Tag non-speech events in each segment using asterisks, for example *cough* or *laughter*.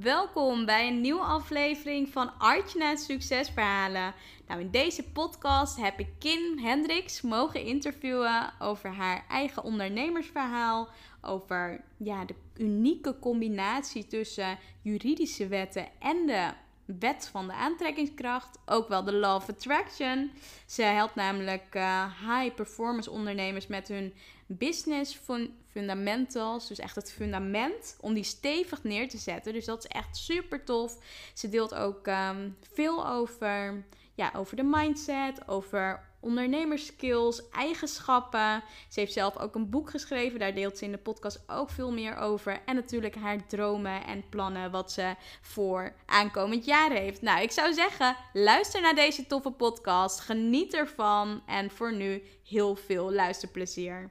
welkom bij een nieuwe aflevering van Artjana Succesverhalen. Nou, in deze podcast heb ik Kim Hendricks mogen interviewen over haar eigen ondernemersverhaal, over ja, de unieke combinatie tussen juridische wetten en de wet van de aantrekkingskracht, ook wel de Law of Attraction. Ze helpt namelijk uh, high performance ondernemers met hun business fundamentals, dus echt het fundament, om die stevig neer te zetten. Dus dat is echt super tof. Ze deelt ook um, veel over, ja, over de mindset, over ondernemerskills, eigenschappen. Ze heeft zelf ook een boek geschreven. Daar deelt ze in de podcast ook veel meer over. En natuurlijk haar dromen en plannen wat ze voor aankomend jaar heeft. Nou, ik zou zeggen, luister naar deze toffe podcast. Geniet ervan. En voor nu heel veel luisterplezier.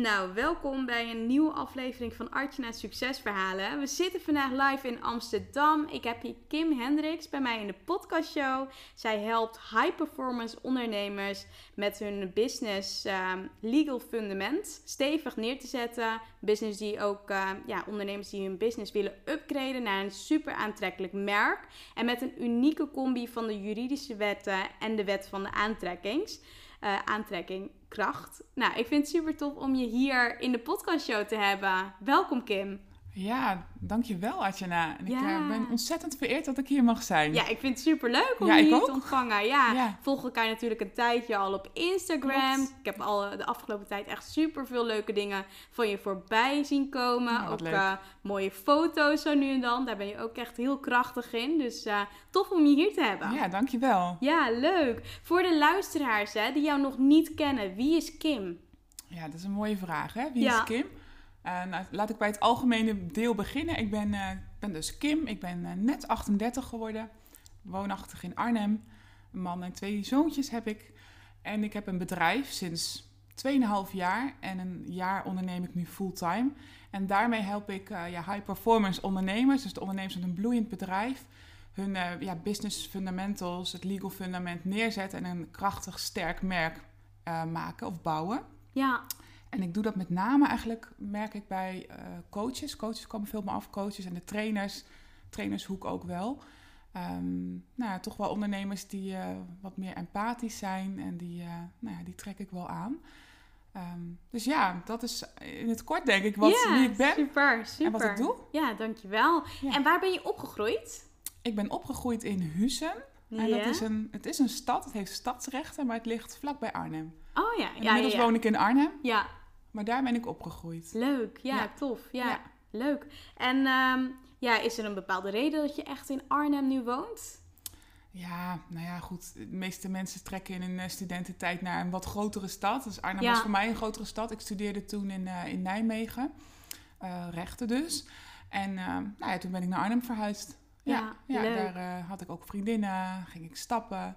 Nou, welkom bij een nieuwe aflevering van Artjana Succesverhalen. We zitten vandaag live in Amsterdam. Ik heb hier Kim Hendricks bij mij in de podcastshow. Zij helpt high performance ondernemers met hun business ehm, legal fundament stevig neer te zetten. Business die ook, uh, ja, ondernemers die hun business willen upgraden naar een super aantrekkelijk merk. En met een unieke combi van de juridische wetten en de wet van de aantrekkings uh, aantrekking, kracht. Nou, ik vind het super tof om je hier in de podcastshow te hebben. Welkom Kim. Ja, dankjewel Atjana. En ik eh, ben ontzettend vereerd dat ik hier mag zijn. Ja, ik vind het super leuk om je hier te ontvangen. Ja, ja, volg elkaar natuurlijk een tijdje al op Instagram. Ik heb al de afgelopen tijd echt super veel leuke dingen van je voorbij zien komen. ook uh, mooie foto's zo nu en dan. Daar ben je ook echt heel krachtig in. Dus uh, tof om je hier te hebben. Ja, dankjewel. Ja, leuk. Voor de luisteraars hè, die jou nog niet kennen, wie is Kim? Ja, dat is een mooie vraag hè. Wie is Kim? Uh, nou, laat ik bij het algemene deel beginnen. Ik ben, uh, ben dus Kim, ik ben uh, net 38 geworden, woonachtig in Arnhem. Een man en twee zoontjes heb ik. En ik heb een bedrijf sinds 2,5 jaar en een jaar onderneem ik nu fulltime. En daarmee help ik ja, high performance ondernemers, dus de ondernemers met een bloeiend bedrijf, hun ja, business fundamentals, het legal fundament neerzetten en een krachtig, sterk merk maken of bouwen. Ja. En ik doe dat met name eigenlijk, merk ik bij uh, coaches. Coaches komen veel meer af, coaches en de trainers, trainershoek ook wel. Um, nou ja, toch wel ondernemers die uh, wat meer empathisch zijn en die, uh, nou ja, die trek ik wel aan. Um, dus ja, dat is in het kort denk ik wat, ja, wie ik ben super, super. en wat ik doe. Ja, dankjewel. Ja. En waar ben je opgegroeid? Ik ben opgegroeid in Huizen. En ja. dat is een, het is een stad, het heeft stadsrechten, maar het ligt vlakbij Arnhem. Oh ja, en inmiddels woon ik in Arnhem. Ja. Maar daar ben ik opgegroeid. Leuk, ja, tof. Ja, leuk. En um, ja, is er een bepaalde reden dat je echt in Arnhem nu woont? Ja, nou ja, goed. De meeste mensen trekken in hun studententijd naar een wat grotere stad. Dus Arnhem was voor mij een grotere stad. Ik studeerde toen in, uh, in Nijmegen. Uh, rechten dus. En uh, nou ja, toen ben ik naar Arnhem verhuisd. Ja, ja, ja daar had ik ook vriendinnen, ging ik stappen.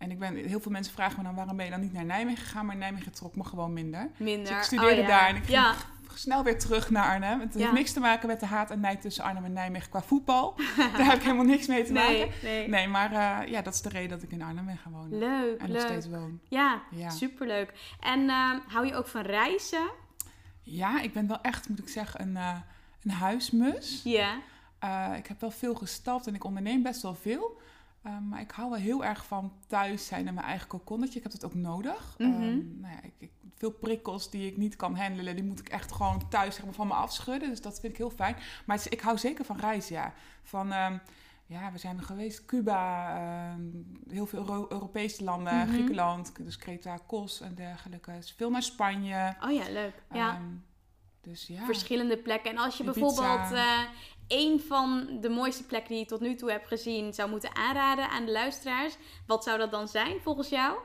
En ik ben, heel veel mensen vragen me dan waarom ben je dan niet naar Nijmegen gegaan, maar Nijmegen trok me gewoon minder. Minder. Dus ik studeerde oh, daar en ik ging ja. snel weer terug naar Arnhem. Het heeft niks te maken met de haat en nijd tussen Arnhem en Nijmegen qua voetbal. *laughs* Daar heb ik helemaal niks mee te maken. Nee, nee. nee maar uh, ja, dat is de reden dat ik in Arnhem ben gaan wonen. Leuk, En leuk. nog steeds woon. Ja, superleuk. En uh, hou je ook van reizen? Ja, ik ben wel echt, moet ik zeggen, een, uh, een huismus. Ja. ik heb wel veel gestapt en ik onderneem best wel veel. Um, maar ik hou wel heel erg van thuis zijn en mijn eigen kokonnetje. Ik heb dat ook nodig. Mm -hmm. um, nou ja, ik, ik, veel prikkels die ik niet kan handelen, die moet ik echt gewoon thuis zeg maar, van me afschudden. Dus dat vind ik heel fijn. Maar ik hou zeker van reizen, ja. Van um, ja, we zijn er geweest. Cuba, ehm, heel veel Euro Europese landen, Mhm. Griekenland, dus Kreta, Kos en dergelijke. Dus veel naar Spanje. Oh ja, leuk. Ja. Ehm, dus ja. verschillende plekken. En als je Ibiza. bijvoorbeeld eh één van de mooiste plekken die je tot nu toe hebt gezien zou moeten aanraden aan de luisteraars, wat zou dat dan zijn volgens jou?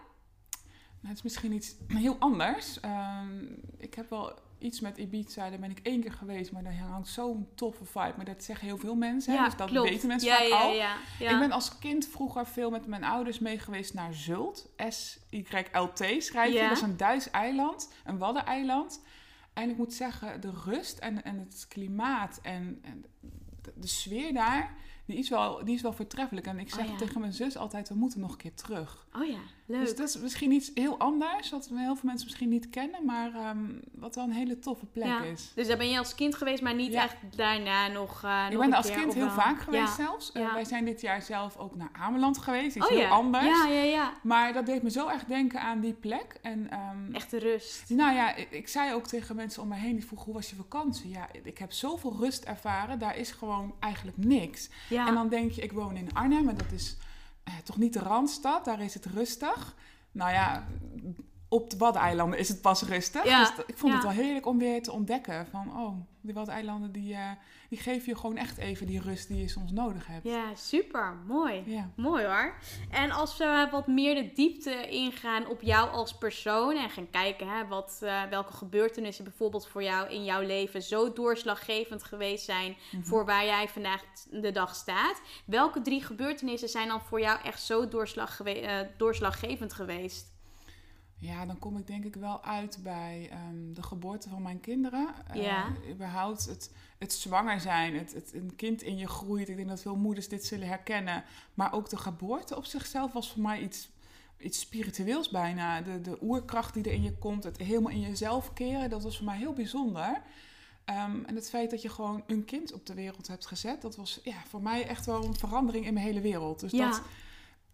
Nou, het is misschien iets heel anders. Ehm, ik heb wel iets met Ibiza, daar ben ik één keer geweest, maar daar hangt zo'n toffe vibe. Maar dat zeggen heel veel mensen, dus dat weten mensen ja, vaak ja, al. Ja, ja. Ik ben als kind vroeger veel met mijn ouders mee geweest naar Zult. S-Y-L-T schrijf je. Dat is een Duits eiland, een waddeneiland. En ik moet zeggen, de rust en, en het klimaat en, en de, de sfeer daar, die is, wel, die is wel voortreffelijk. En ik zeg Oh ja. tegen mijn zus altijd, we moeten nog een keer terug. Oh ja, leuk. Dus dat is misschien iets heel anders, wat heel veel mensen misschien niet kennen, maar ehm, wat wel een hele toffe plek Ja. is. Dus daar ben je als kind geweest, maar niet Ja. echt daarna nog. nog Ik ben een er als kind heel wel? vaak geweest zelfs. Eh, wij zijn dit jaar zelf ook naar Ameland geweest, iets Oh heel anders. Ja, ja, ja. Maar dat deed me zo erg denken aan die plek. En, ehm, Echte rust. Nou ja, ik, ik zei ook tegen mensen om me heen, die vroegen hoe was je vakantie? Ja, ik heb zoveel rust ervaren, daar is gewoon eigenlijk niks. Ja. En dan denk je, ik woon in Arnhem en dat is eh, toch niet de Randstad, daar is het rustig. Nou ja, op de Waddeneilanden is het pas rustig. Ja, Dus dat- ik vond het wel heerlijk om weer te ontdekken van, oh, die Waddeneilanden die, eh, die geven je gewoon echt even die rust die je soms nodig hebt. ja, super. Mooi. Ja. Mooi hoor. En als we wat meer de diepte ingaan op jou als persoon en gaan kijken hè, wat, eh, welke gebeurtenissen bijvoorbeeld voor jou in jouw leven zo doorslaggevend geweest zijn Mhm. voor waar jij vandaag de dag staat. Welke drie gebeurtenissen zijn dan voor jou echt zo doorslag gewe- eh, doorslaggevend geweest? Ja, dan kom ik denk ik wel uit bij ehm, de geboorte van mijn kinderen. Eh, Ja. überhaupt het, het zwanger zijn, het, het, een kind in je groeit. Ik denk dat veel moeders dit zullen herkennen. Maar ook de geboorte op zichzelf was voor mij iets, iets spiritueels bijna. De, de oerkracht die er in je komt, het helemaal in jezelf keren, dat was voor mij heel bijzonder. Ehm, en het feit dat je gewoon een kind op de wereld hebt gezet, dat was ja, voor mij echt wel een verandering in mijn hele wereld. Dus Ja. dat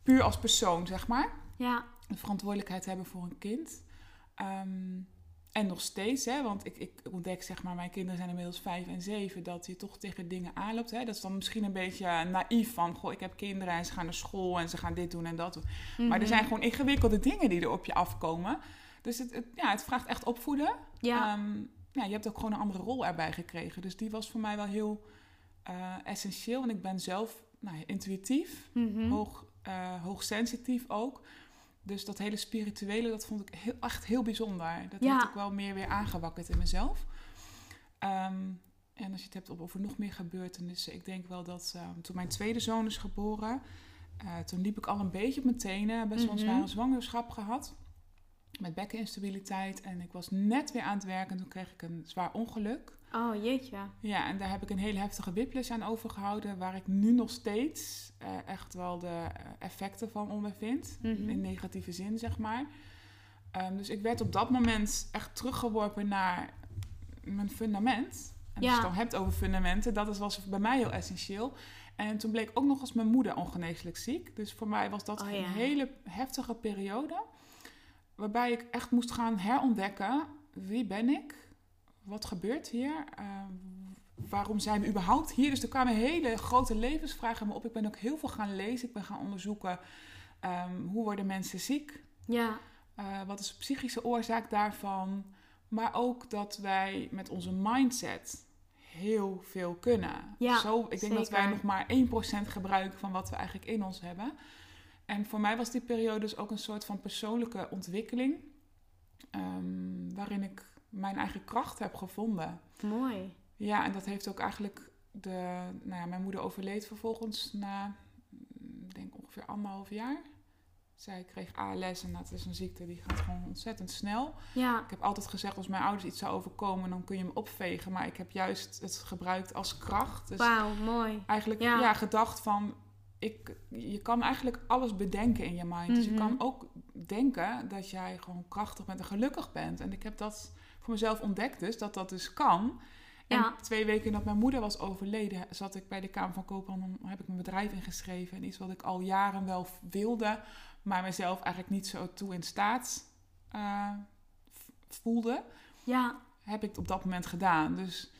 puur als persoon, zeg maar Ja, de verantwoordelijkheid hebben voor een kind. Ehm, en nog steeds, hè, want ik, ik ontdek, zeg maar, mijn kinderen zijn inmiddels vijf en zeven, dat je toch tegen dingen aanloopt. Hè. Dat is dan misschien een beetje eh, naïef van, goh, ik heb kinderen en ze gaan naar school en ze gaan dit doen en dat doen. Maar Mhm. er zijn gewoon ingewikkelde dingen die er op je afkomen. Dus het, het- ja, het vraagt echt opvoeden. ja. Ehm, ja, je hebt ook gewoon een andere rol erbij gekregen. Dus die was voor mij wel heel eh, essentieel. Want ik ben zelf nou, intuïtief Mhm. hoog, eh, hoogsensitief ook. Dus dat hele spirituele, dat vond ik heel, echt heel bijzonder. Dat Ja. heeft ook wel meer weer aangewakkerd in mezelf. Ehm, en als je het hebt over nog meer gebeurtenissen. Ik denk wel dat eh, toen mijn tweede zoon is geboren... eh, toen liep ik al een beetje op mijn tenen. Best wel een Mhm. zware zwangerschap gehad. Met bekkeninstabiliteit. En ik was net weer aan het werken. En toen kreeg ik een zwaar ongeluk. Oh jeetje. Ja, en daar heb ik een hele heftige whiplash aan overgehouden, waar ik nu nog steeds eh, echt wel de eh, effecten van ondervind. Mhm. In negatieve zin, zeg maar. Ehm, dus ik werd op dat moment echt teruggeworpen naar mijn fundament. En Ja. als je het dan hebt over fundamenten, dat was bij mij heel essentieel. En toen bleek ook nog eens mijn moeder ongeneeslijk ziek. Dus voor mij was dat Oh, een ja. hele heftige periode. Waarbij ik echt moest gaan herontdekken. Wie ben ik? Wat gebeurt hier? Ehm, waarom zijn we überhaupt hier? Dus er kwamen hele grote levensvragen me op. Ik ben ook heel veel gaan lezen. Ik ben gaan onderzoeken. ehm, hoe worden mensen ziek? Ja. Eh, wat is de psychische oorzaak daarvan? Maar ook dat wij met onze mindset heel veel kunnen. Ja, Zo, ik denk dat wij nog maar 1% gebruiken van wat we eigenlijk in ons hebben. En voor mij was die periode dus ook een soort van persoonlijke ontwikkeling. ehm, waarin ik mijn eigen kracht heb gevonden. Mooi. Ja, en dat heeft ook eigenlijk de... Nou ja, mijn moeder overleed vervolgens na, mm, ik denk ongeveer anderhalf jaar. Zij kreeg ALS en dat is een ziekte die gaat gewoon ontzettend snel. Ja. Ik heb altijd gezegd, als mijn ouders iets zou overkomen, dan kun je me opvegen. Maar ik heb juist het gebruikt als kracht. Dus Wauw, mooi. eigenlijk Ja. ja. gedacht van, ik, je kan eigenlijk alles bedenken in je mind. Dus je Mhm. kan ook denken dat jij gewoon krachtig bent en gelukkig bent. En ik heb dat voor mezelf ontdekt dus, dat dat dus kan. En Ja. twee weken nadat mijn moeder was overleden, zat ik bij de Kamer van Koophandel. Dan heb ik mijn bedrijf ingeschreven. En iets wat ik al jaren wel wilde, maar mezelf eigenlijk niet zo toe in staat eh, voelde Ja. heb ik het op dat moment gedaan. Dus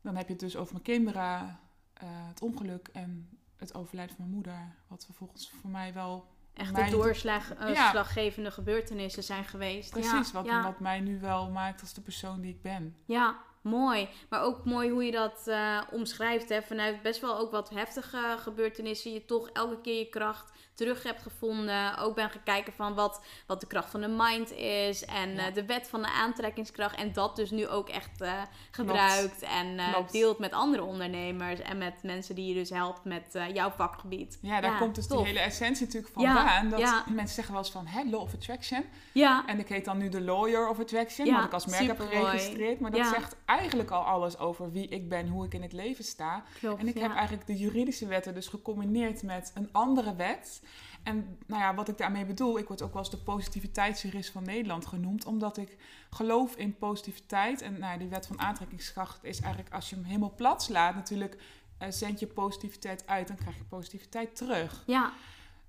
dan heb je het dus over mijn kinderen, eh, het ongeluk en het overlijden van mijn moeder. Wat vervolgens voor mij wel... Echt de doorslaggevende gebeurtenissen zijn geweest. Precies, wat, wat mij nu wel maakt als de persoon die ik ben. Ja, Mooi. Maar ook mooi hoe je dat uh, omschrijft. Hè? Vanuit best wel ook wat heftige gebeurtenissen. Je toch elke keer je kracht terug hebt gevonden. Ook ben gaan kijken van wat, wat de kracht van de mind is. En uh, de wet van de aantrekkingskracht. En dat dus nu ook echt uh, gebruikt. En deelt met andere ondernemers. En met mensen die je dus helpt met jouw vakgebied. Ja, daar komt dus die hele essentie natuurlijk vandaan. dat mensen zeggen wel eens van, hè, law of attraction. Ja. En ik heet dan nu de lawyer of attraction. wat ik als merk heb geregistreerd. Maar dat zegt eigenlijk al alles over wie ik ben, hoe ik in het leven sta. Klopt, en ik heb eigenlijk de juridische wetten dus gecombineerd met een andere wet. En nou ja, wat ik daarmee bedoel, ik word ook wel eens de positiviteitsjurist van Nederland genoemd, omdat ik geloof in positiviteit. En nou ja, die wet van aantrekkingskracht is eigenlijk als je hem helemaal plat slaat, natuurlijk uh, zend je positiviteit uit, dan krijg je positiviteit terug. Ja.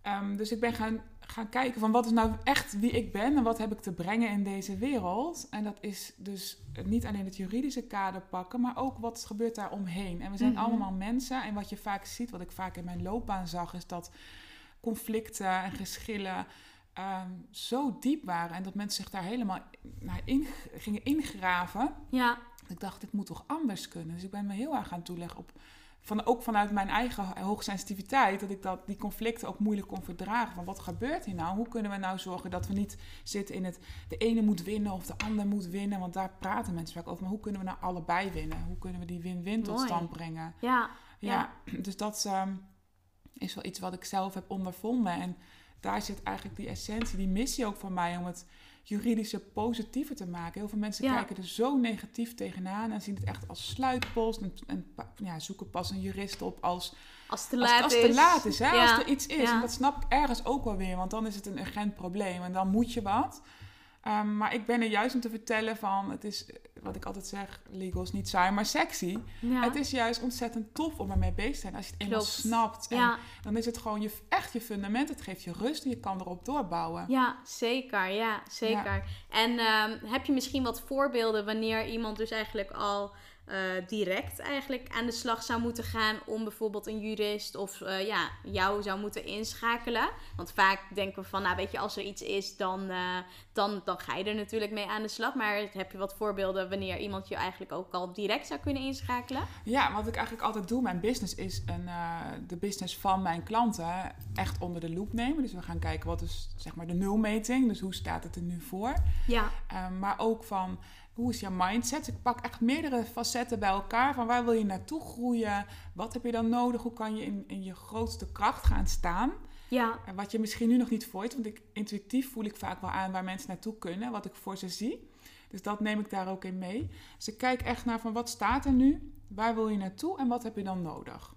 Um, dus ik ben gaan gaan kijken van wat is nou echt wie ik ben en wat heb ik te brengen in deze wereld. En dat is dus niet alleen het juridische kader pakken, maar ook wat gebeurt daar omheen. En we zijn mhm. allemaal mensen en wat je vaak ziet, wat ik vaak in mijn loopbaan zag, is dat conflicten en geschillen ehm, zo diep waren en dat mensen zich daar helemaal naar in, gingen ingraven. Ja. Ik dacht, dit moet toch anders kunnen. Dus ik ben me heel erg gaan toeleggen op van, ook vanuit mijn eigen hoogsensitiviteit, dat ik dat, die conflicten ook moeilijk kon verdragen. Van wat gebeurt hier nou? Hoe kunnen we nou zorgen dat we niet zitten in het de ene moet winnen of de ander moet winnen? Want daar praten mensen vaak over. Maar hoe kunnen we nou allebei winnen? Hoe kunnen we die win-win tot stand brengen? Ja, ja. dus dat um, is wel iets wat ik zelf heb ondervonden. En daar zit eigenlijk die essentie, die missie ook van mij om het juridische positiever te maken. Heel veel mensen kijken er zo negatief tegenaan en zien het echt als sluitpost en, en ja, zoeken pas een jurist op als, als, te laat als, als te laat is. Hè? Als er iets is. En dat snap ik ergens ook wel weer, want dan is het een urgent probleem en dan moet je wat. Um, maar ik ben er juist om te vertellen van, het is wat ik altijd zeg, legal is niet saai, maar sexy. Het is juist ontzettend tof om ermee bezig te zijn. Als je het eenmaal snapt. En ja. Dan is het gewoon je, echt je fundament. Het geeft je rust en je kan erop doorbouwen. Ja, zeker. Ja, zeker. En um, heb je misschien wat voorbeelden wanneer iemand dus eigenlijk al uh, direct eigenlijk aan de slag zou moeten gaan om bijvoorbeeld een jurist of uh, ja, jou zou moeten inschakelen. Want vaak denken we van, nou weet je, als er iets is, dan, uh, dan, dan ga je er natuurlijk mee aan de slag. Maar heb je wat voorbeelden wanneer iemand je eigenlijk ook al direct zou kunnen inschakelen? Ja, wat ik eigenlijk altijd doe, mijn business is een, de business van mijn klanten echt onder de loep nemen. Dus we gaan kijken wat is zeg maar de nulmeting, dus hoe staat het er nu voor. Ja. maar ook van hoe is je mindset? Ik pak echt meerdere facetten bij elkaar. Van waar wil je naartoe groeien? Wat heb je dan nodig? Hoe kan je in, in je grootste kracht gaan staan? Ja. En wat je misschien nu nog niet voelt. Want ik, intuïtief voel ik vaak wel aan waar mensen naartoe kunnen. Wat ik voor ze zie. Dus dat neem ik daar ook in mee. Dus ik kijk echt naar van wat staat er nu? Waar wil je naartoe? En wat heb je dan nodig?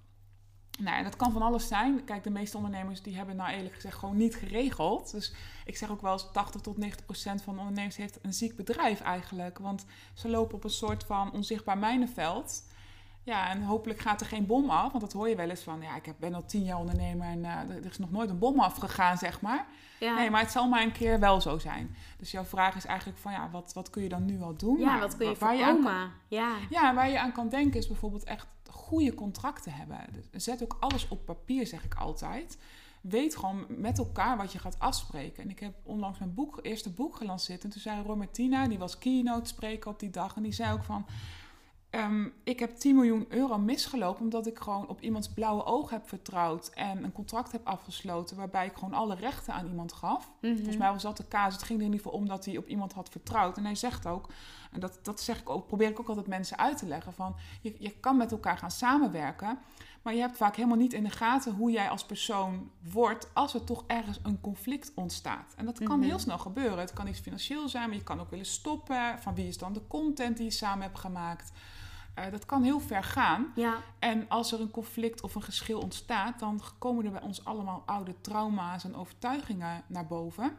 Nou, en dat kan van alles zijn. Kijk, de meeste ondernemers die hebben nou eerlijk gezegd gewoon niet geregeld. Dus ik zeg ook wel eens 80 tot 90 procent van de ondernemers heeft een ziek bedrijf eigenlijk. Want ze lopen op een soort van onzichtbaar mijnenveld. Ja, en hopelijk gaat er geen bom af. Want dat hoor je wel eens van, ja, ik ben al tien jaar ondernemer en uh, er is nog nooit een bom afgegaan, zeg maar. Ja. Nee, maar het zal maar een keer wel zo zijn. Dus jouw vraag is eigenlijk van, ja, wat, wat kun je dan nu al doen? Ja, wat kun je waar voorkomen? Je ja. ja, waar je aan kan denken is bijvoorbeeld echt goede contracten hebben. Dus zet ook alles op papier, zeg ik altijd. Weet gewoon met elkaar wat je gaat afspreken. En ik heb onlangs mijn boek, eerste boek gelanceerd. En toen zei Roy Martina, die was keynote spreker op die dag. En die zei ook van... Ehm, ik heb 10 miljoen euro misgelopen omdat ik gewoon op iemands blauwe oog heb vertrouwd en een contract heb afgesloten waarbij ik gewoon alle rechten aan iemand gaf. Mhm. Volgens mij was dat de casus. Het ging er in ieder geval om dat hij op iemand had vertrouwd. En hij zegt ook, en dat, dat zeg ik ook, probeer ik ook altijd mensen uit te leggen, van je, je kan met elkaar gaan samenwerken, maar je hebt vaak helemaal niet in de gaten hoe jij als persoon wordt als er toch ergens een conflict ontstaat. En dat kan mhm. heel snel gebeuren. Het kan iets financieel zijn, maar je kan ook willen stoppen. Van wie is dan de content die je samen hebt gemaakt? Uh, dat kan heel ver gaan. Ja. En als er een conflict of een geschil ontstaat, dan komen er bij ons allemaal oude trauma's en overtuigingen naar boven.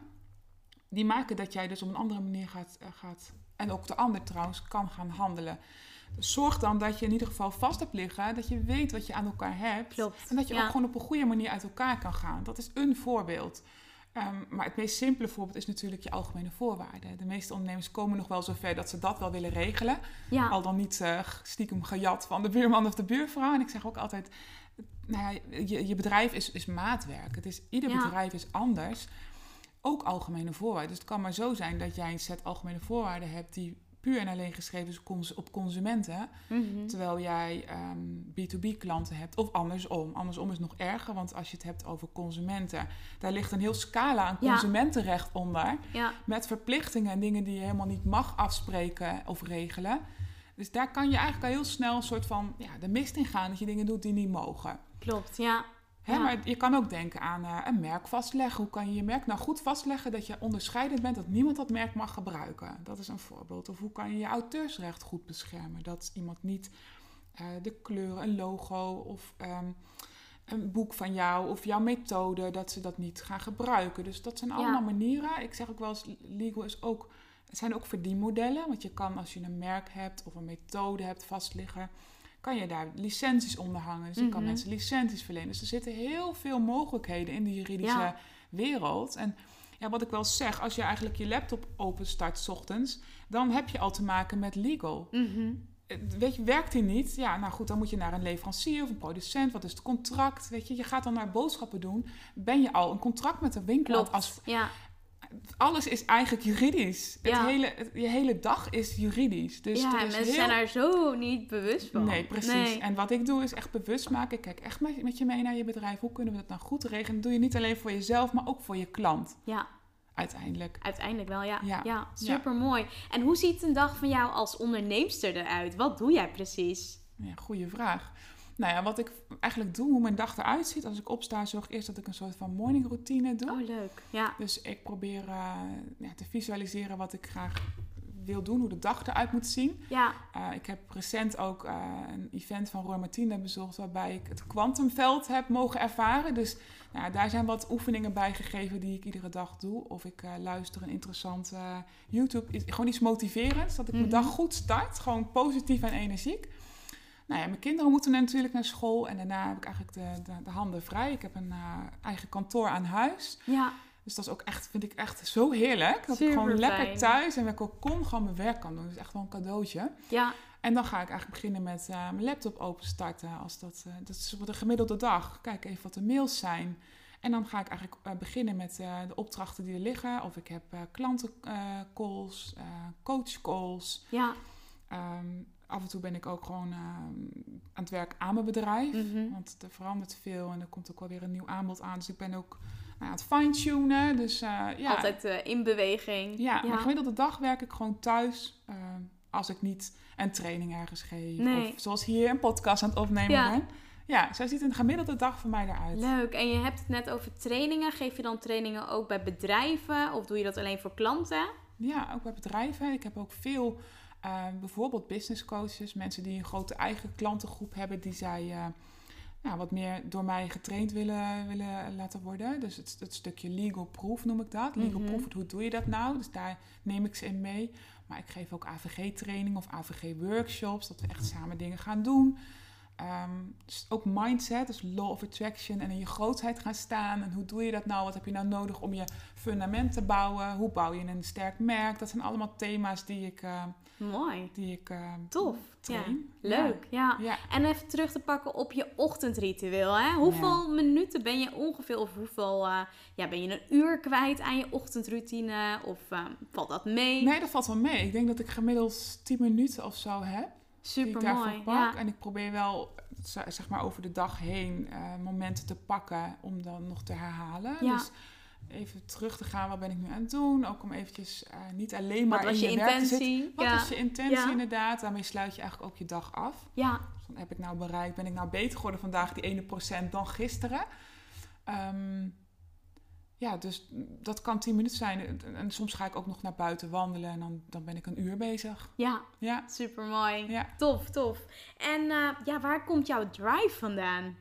Die maken dat jij dus op een andere manier gaat, uh, gaat en ook de ander trouwens, kan gaan handelen. Dus zorg dan dat je in ieder geval vast hebt liggen, dat je weet wat je aan elkaar hebt. Klopt. En dat je ook gewoon op een goede manier uit elkaar kan gaan. Dat is een voorbeeld. Ehm, maar het meest simpele voorbeeld is natuurlijk je algemene voorwaarden. De meeste ondernemers komen nog wel zover dat ze dat wel willen regelen. Ja. Al dan niet uh, stiekem gejat van de buurman of de buurvrouw. En ik zeg ook altijd, nou ja, je, je bedrijf is, is maatwerk. Het is, ieder bedrijf is anders. Ook algemene voorwaarden. Dus het kan maar zo zijn dat jij een set algemene voorwaarden hebt die puur en alleen geschreven is op consumenten. Mhm. Terwijl jij B2B ehm, klanten hebt. Of andersom. Andersom is nog erger, want als je het hebt over consumenten, daar ligt een heel scala aan consumentenrecht onder. Met verplichtingen en dingen die je helemaal niet mag afspreken of regelen. Dus daar kan je eigenlijk al heel snel een soort van ja, de mist in gaan dat je dingen doet die niet mogen. Klopt, ja. Hè, Maar je kan ook denken aan uh, een merk vastleggen. Hoe kan je je merk nou goed vastleggen dat je onderscheidend bent, dat niemand dat merk mag gebruiken? Dat is een voorbeeld. Of hoe kan je je auteursrecht goed beschermen? Dat iemand niet uh, de kleuren, een logo of um, een boek van jou of jouw methode, dat ze dat niet gaan gebruiken. Dus dat zijn allemaal manieren. Ik zeg ook wel eens, legal is ook, het zijn ook verdienmodellen. Want je kan als je een merk hebt of een methode hebt vastliggen kan je daar licenties onder hangen. Dus je kan mhm. mensen licenties verlenen. Dus er zitten heel veel mogelijkheden in de juridische wereld. En ja, wat ik wel zeg, als je eigenlijk je laptop openstart s ochtends, dan heb je al te maken met legal. Mhm. Eh, weet je, werkt die niet? Ja, nou goed, dan moet je naar een leverancier of een producent. Wat is het contract? Weet je, je gaat dan naar boodschappen doen. Ben je al een contract met de winkel? Als, ja alles is eigenlijk juridisch. Het hele, je hele dag is juridisch. Dus ja, mensen zijn daar zo niet bewust van. Nee, precies. En wat ik doe is echt bewust maken. Ik kijk echt met, met je mee naar je bedrijf. Hoe kunnen we dat nou goed regelen? Dat doe je niet alleen voor jezelf, maar ook voor je klant. Ja. Uiteindelijk. Uiteindelijk wel, ja. Ja, ja super mooi. En hoe ziet een dag van jou als onderneemster eruit? Wat doe jij precies? Ja, goede vraag. Nou ja, wat ik eigenlijk doe, hoe mijn dag eruit ziet. Als ik opsta, zorg ik eerst dat ik een soort van morning routine doe. Oh, leuk. Ja. Dus ik probeer uh, ja, te visualiseren wat ik graag wil doen, hoe de dag eruit moet zien. Ja. Uh, ik heb recent ook uh, een event van Roy Martine bezocht, waarbij ik het kwantumveld heb mogen ervaren. Dus nou, daar zijn wat oefeningen bij gegeven die ik iedere dag doe. Of ik luister een interessante YouTube, gewoon iets motiverends, dat ik mijn mhm. dag goed start. Gewoon positief en energiek. Nou ja, mijn kinderen moeten natuurlijk naar school en daarna heb ik eigenlijk de, de, de handen vrij. Ik heb een uh, eigen kantoor aan huis. Ja. Dus dat is ook echt, vind ik echt zo heerlijk. Dat ik gewoon lekker thuis en ik ook kon gewoon mijn werk kan doen. Dat is echt wel een cadeautje. Ja. En dan ga ik eigenlijk beginnen met uh, mijn laptop openstarten. Als dat, uh, dat is op de gemiddelde dag. Kijk even wat de mails zijn. En dan ga ik eigenlijk uh, beginnen met de opdrachten die er liggen. Of ik heb klantencalls, coachcalls. Ja. Um, af en toe ben ik ook gewoon ehm, aan het werk aan mijn bedrijf. Mhm. Want er verandert veel en er komt ook wel weer een nieuw aanbod aan. Dus ik ben ook nou, aan het fine-tunen. Dus, uh, ja. Altijd uh, in beweging. Ja, ja, maar gemiddelde dag werk ik gewoon thuis. Uh, als ik niet een training ergens geef. Of zoals hier een podcast aan het opnemen ja. ben. Ja, zo ziet een gemiddelde dag voor mij eruit. Leuk. En je hebt het net over trainingen. Geef je dan trainingen ook bij bedrijven? Of doe je dat alleen voor klanten? Ja, ook bij bedrijven. Ik heb ook veel Ehm, bijvoorbeeld business coaches, mensen die een grote eigen klantengroep hebben, die zij uh, ja, wat meer door mij getraind willen, willen laten worden. Dus het, het stukje legal proof noem ik dat. Legal mm proof, hoe doe je dat nou? Dus daar neem ik ze in mee. Maar ik geef ook AVG-training of AVG-workshops, dat we echt samen dingen gaan doen. Um, dus ook mindset, dus law of attraction en in je grootheid gaan staan. En hoe doe je dat nou? Wat heb je nou nodig om je fundament te bouwen? Hoe bouw je een sterk merk? Dat zijn allemaal thema's die ik, uh, Mooi. Die ik uh, Tof. Train. Ja. Leuk, ja. ja. En even terug te pakken op je ochtendritueel. Hè? Hoeveel minuten ben je ongeveer, of hoeveel, uh, ja, ben je een uur kwijt aan je ochtendroutine? Of valt dat mee? Nee, dat valt wel mee. Ik denk dat ik gemiddeld 10 minuten of zo heb. Super mooi. Ja. En ik probeer wel, zeg maar, over de dag heen uh, momenten te pakken om dan nog te herhalen. Ja. Dus even terug te gaan, wat ben ik nu aan het doen? Ook om eventjes uh, niet alleen maar wat in je, je intentie? Wat ja. je intentie inderdaad? Daarmee sluit je eigenlijk ook je dag af. Ja. Dus heb ik nou bereikt, ben ik nou beter geworden vandaag, die ene procent, dan gisteren? Um, ja, dus dat kan tien minuten zijn. En soms ga ik ook nog naar buiten wandelen en dan, dan ben ik een uur bezig. Ja, ja. super mooi. Ja. Tof, tof. En uh, ja, waar komt jouw drive vandaan?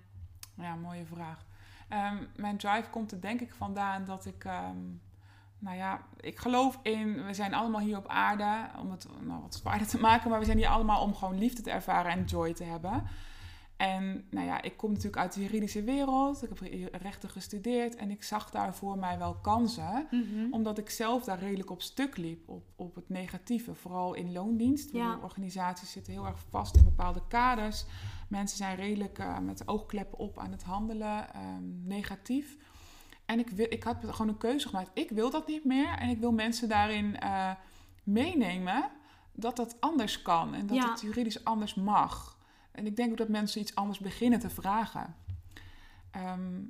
Ja, mooie vraag. Um, mijn drive komt er denk ik vandaan dat ik, um, nou ja, ik geloof in, we zijn allemaal hier op aarde om het nou, wat zwaarder te maken, maar we zijn hier allemaal om gewoon liefde te ervaren en joy te hebben. En nou ja, ik kom natuurlijk uit de juridische wereld. Ik heb rechten gestudeerd en ik zag daar voor mij wel kansen. Mhm. Omdat ik zelf daar redelijk op stuk liep, op, op het negatieve. Vooral in loondienst. Ja. Organisaties zitten heel erg vast in bepaalde kaders. Mensen zijn redelijk eh, met oogkleppen op aan het handelen, ehm, negatief. En ik, wil, ik had gewoon een keuze gemaakt. Ik wil dat niet meer en ik wil mensen daarin eh, meenemen dat dat anders kan en dat Ja. het juridisch anders mag. En ik denk ook dat mensen iets anders beginnen te vragen. Ehm,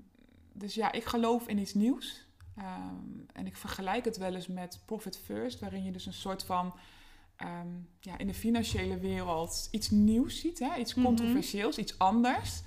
dus ja, ik geloof in iets nieuws. Ehm, en ik vergelijk het wel eens met Profit First, waarin je dus een soort van ehm, ja, in de financiële wereld iets nieuws ziet, hè? iets Mhm. controversieels, iets anders.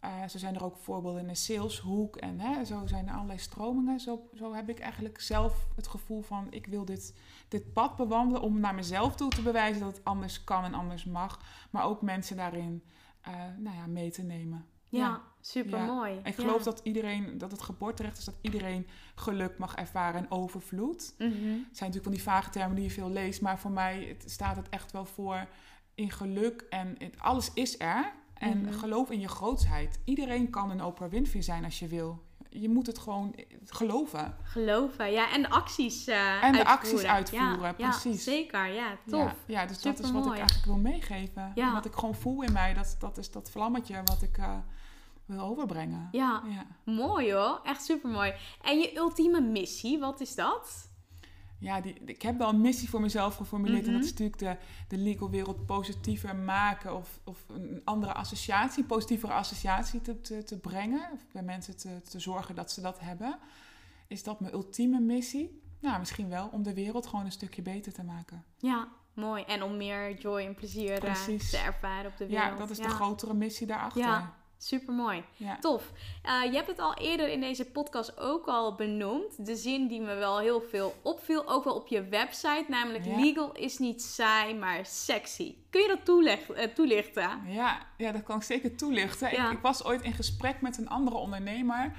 Eh, zo zijn er ook voorbeelden in de saleshoek en hè, zo zijn er allerlei stromingen. Zo, zo heb ik eigenlijk zelf het gevoel van ik wil dit, dit pad bewandelen om naar mezelf toe te bewijzen dat het anders kan en anders mag. Maar ook mensen daarin eh, nou ja, mee te nemen. Ja, super mooi. Ik geloof dat iedereen, dat het geboorterecht is dat iedereen geluk mag ervaren en overvloed. Mhm. Het zijn natuurlijk van die vage termen die je veel leest, maar voor mij het, staat het echt wel voor in geluk en het, alles is er. En Mhm. geloof in je grootsheid. Iedereen kan een Oprah Winfrey zijn als je wil. Je moet het gewoon geloven. Geloven, ja. En de acties eh En de acties uitvoeren, Ja, precies. Ja, zeker, ja. Tof. Ja, ja dus dat is wat ik Supermooi. eigenlijk wil meegeven. Ja. Wat ik gewoon voel in mij, dat, dat is dat vlammetje wat ik eh, wil overbrengen. Ja, Ja. mooi hoor. Echt super mooi. En je ultieme missie, wat is dat? Ja, die, ik heb wel een missie voor mezelf geformuleerd. En Mhm. dat is natuurlijk de, de legal wereld positiever maken. Of, of een andere associatie, positievere associatie te, te, te brengen. Of bij mensen te, te zorgen dat ze dat hebben. Is dat mijn ultieme missie? Nou, misschien wel. Om de wereld gewoon een stukje beter te maken. Ja, mooi. En om meer joy en plezier eh, Precies. te ervaren op de wereld. Ja, dat is de grotere missie daarachter. Ja. Super mooi. Ja. Tof. Eh, je hebt het al eerder in deze podcast ook al benoemd. De zin die me wel heel veel opviel, ook wel op je website, namelijk Ja. legal is niet saai, maar sexy. Kun je dat eh, toelichten? Ja, ja, dat kan ik zeker toelichten. Ja. Ik, ik was ooit in gesprek met een andere ondernemer.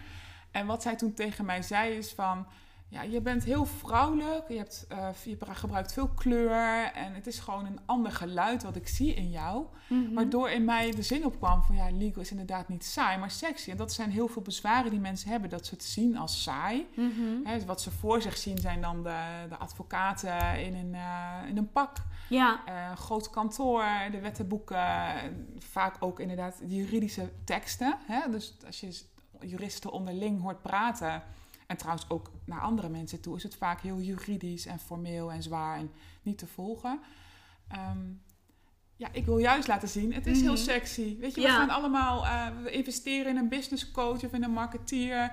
En wat zij toen tegen mij zei is van... Ja, je bent heel vrouwelijk, je, hebt, eh, je gebruikt veel kleur... en het is gewoon een ander geluid wat ik zie in jou. Mhm. Waardoor in mij de zin opkwam van... ja, legal is inderdaad niet saai, maar sexy. En dat zijn heel veel bezwaren die mensen hebben... dat ze het zien als saai. Mhm. Wat ze voor zich zien zijn dan de, de advocaten in een, eh, in een pak... Ja, een groot kantoor, de wettenboeken, vaak ook inderdaad de juridische teksten. Dus als je juristen onderling hoort praten, en trouwens ook naar andere mensen toe, is het vaak heel juridisch en formeel en zwaar en niet te volgen. Ehm, ja, ik wil juist laten zien, het is Mhm. heel sexy. Weet je, we Ja. gaan allemaal, eh, we investeren in een business coach of in een marketeer.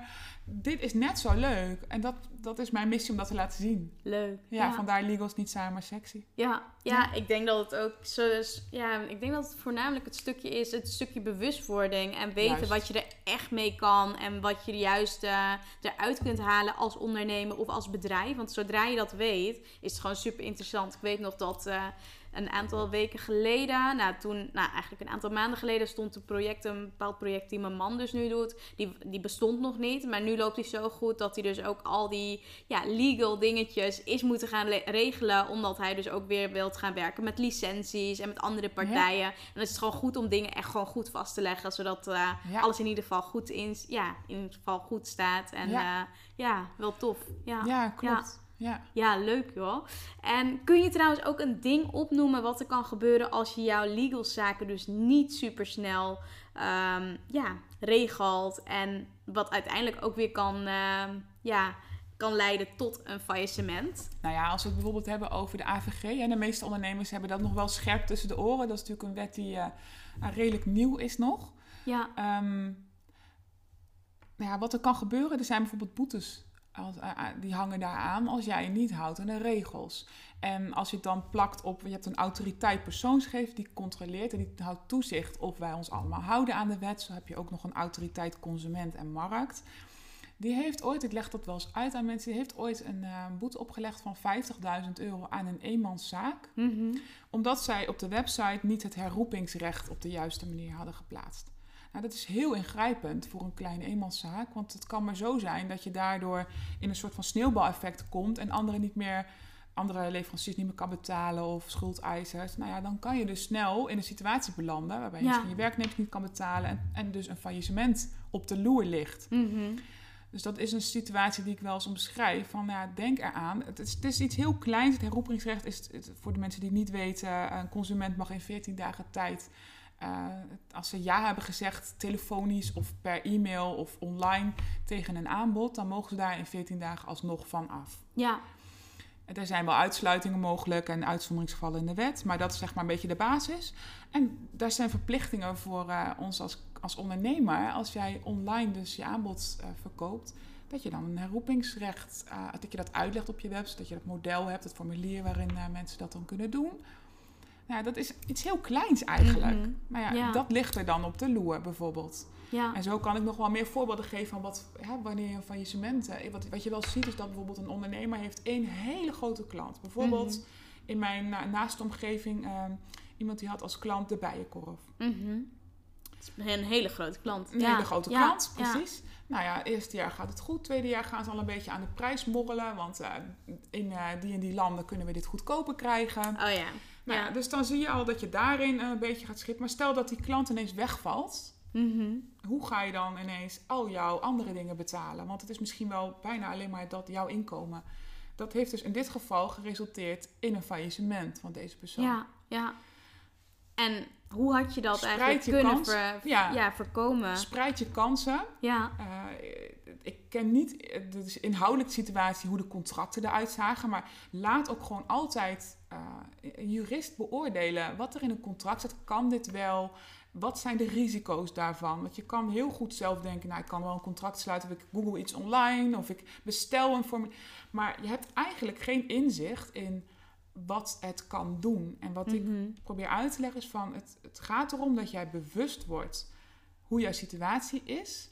Dit is net zo leuk. En dat, dat is mijn missie om dat te laten zien. leuk. Ja, vandaar legal is niet saai, maar sexy. Ja, ja, ik denk dat het ook zo is. Ja, ik denk dat het voornamelijk het stukje is, het stukje bewustwording en weten Juist. wat je er echt mee kan en wat je er juist eh, eruit kunt halen als ondernemer of als bedrijf. Want zodra je dat weet, is het gewoon super interessant. Ik weet nog dat eh, een aantal weken geleden, nou toen, nou eigenlijk een aantal maanden geleden, stond een project, een bepaald project die mijn man dus nu doet, die, die bestond nog niet. Maar nu loopt hij zo goed dat hij dus ook al die ja, legal dingetjes is moeten gaan le- regelen. Omdat hij dus ook weer wilt gaan werken met licenties en met andere partijen. En dan is het gewoon goed om dingen echt gewoon goed vast te leggen. Zodat eh, Ja. alles in ieder geval goed in, ja, in ieder geval goed staat. En Ja. ja, ja wel tof. Ja. Ja, klopt. Ja. Ja, leuk joh. En kun je trouwens ook een ding opnoemen wat er kan gebeuren als je jouw legal zaken dus niet super snel ehm, ja, regelt. En wat uiteindelijk ook weer kan, ehm, ja, kan leiden tot een faillissement. Nou ja, als we het bijvoorbeeld hebben over de AVG. En de meeste ondernemers hebben dat nog wel scherp tussen de oren. Dat is natuurlijk een wet die eh, eh, redelijk nieuw is nog. Ja, Ehm, nou ja, wat er kan gebeuren, er zijn bijvoorbeeld boetes. Als, eh, eh, die hangen daar aan als jij je niet houdt aan de regels. En als je het dan plakt op, je hebt een autoriteit persoonsgevend die controleert en die houdt toezicht of wij ons allemaal houden aan de wet. Zo heb je ook nog een autoriteit consument en markt. Die heeft ooit, ik leg dat wel eens uit aan mensen, die heeft ooit een eh, boete opgelegd van 50.000 euro aan een eenmanszaak. Mhm. Omdat zij op de website niet het herroepingsrecht op de juiste manier hadden geplaatst. Nou, dat is heel ingrijpend voor een kleine eenmanszaak. Want het kan maar zo zijn dat je daardoor in een soort van sneeuwbaleffect komt en anderen niet meer andere leveranciers niet meer kan betalen of schuldeisers, nou ja, dan kan je dus snel in een situatie belanden waarbij je misschien je werknemers niet kan betalen en, en dus een faillissement op de loer ligt. Mhm. Dus dat is een situatie die ik wel eens omschrijf. Van ja, denk eraan. Het is, het is iets heel kleins. Het herroepingsrecht is, het, voor de mensen die het niet weten, een consument mag in 14 dagen tijd. Eh, als ze ja hebben gezegd, telefonisch of per e-mail of online tegen een aanbod, dan mogen ze daar in 14 dagen alsnog van af. Ja, Er zijn wel uitsluitingen mogelijk en uitzonderingsgevallen in de wet, maar dat is zeg maar een beetje de basis. En daar zijn verplichtingen voor eh, ons als, als ondernemer. Als jij online dus je aanbod eh, verkoopt, dat je dan een herroepingsrecht, dat je dat uitlegt op je website, dat je dat model hebt, het formulier waarin mensen dat dan kunnen doen. Nou, dat is iets heel kleins eigenlijk. Mhm. Maar ja, Ja. dat ligt er dan op de loer bijvoorbeeld. ja. En zo kan ik nog wel meer voorbeelden geven van wat, hè, wanneer je een faillissement... eh, Wat, wat je wel ziet is dat bijvoorbeeld een ondernemer heeft één hele grote klant. Bijvoorbeeld Mhm. in mijn na, naaste omgeving ehm, iemand die had als klant de bijenkorf. Mhm. Het is een hele grote klant. Een Ja, hele grote klant, ja. precies. Nou ja, eerste jaar gaat het goed. Tweede jaar gaan ze al een beetje aan de prijs morrelen. Want eh, in eh, die en die landen kunnen we dit goedkoper krijgen. Oh ja. Nou ja, dus dan zie je al dat je daarin een beetje gaat schippen. Maar stel dat die klant ineens wegvalt... Mhm. hoe ga je dan ineens al jouw andere dingen betalen? Want het is misschien wel bijna alleen maar dat jouw inkomen. Dat heeft dus in dit geval geresulteerd in een faillissement van deze persoon. Ja, ja. En hoe had je dat Spreid eigenlijk je kunnen kans. ver- Ja. ja, voorkomen? Spreid je kansen. Ja, Eh, ik ken niet eh, de dus inhoudelijke situatie hoe de contracten eruit zagen, maar laat ook gewoon altijd eh, een jurist beoordelen wat er in een contract staat. Kan dit wel? Wat zijn de risico's daarvan? Want je kan heel goed zelf denken, nou ik kan wel een contract sluiten of ik google iets online of ik bestel een formulier. Maar je hebt eigenlijk geen inzicht in wat het kan doen. En wat ik Mhm. probeer uit te leggen is van het, het gaat erom dat jij bewust wordt hoe jouw situatie is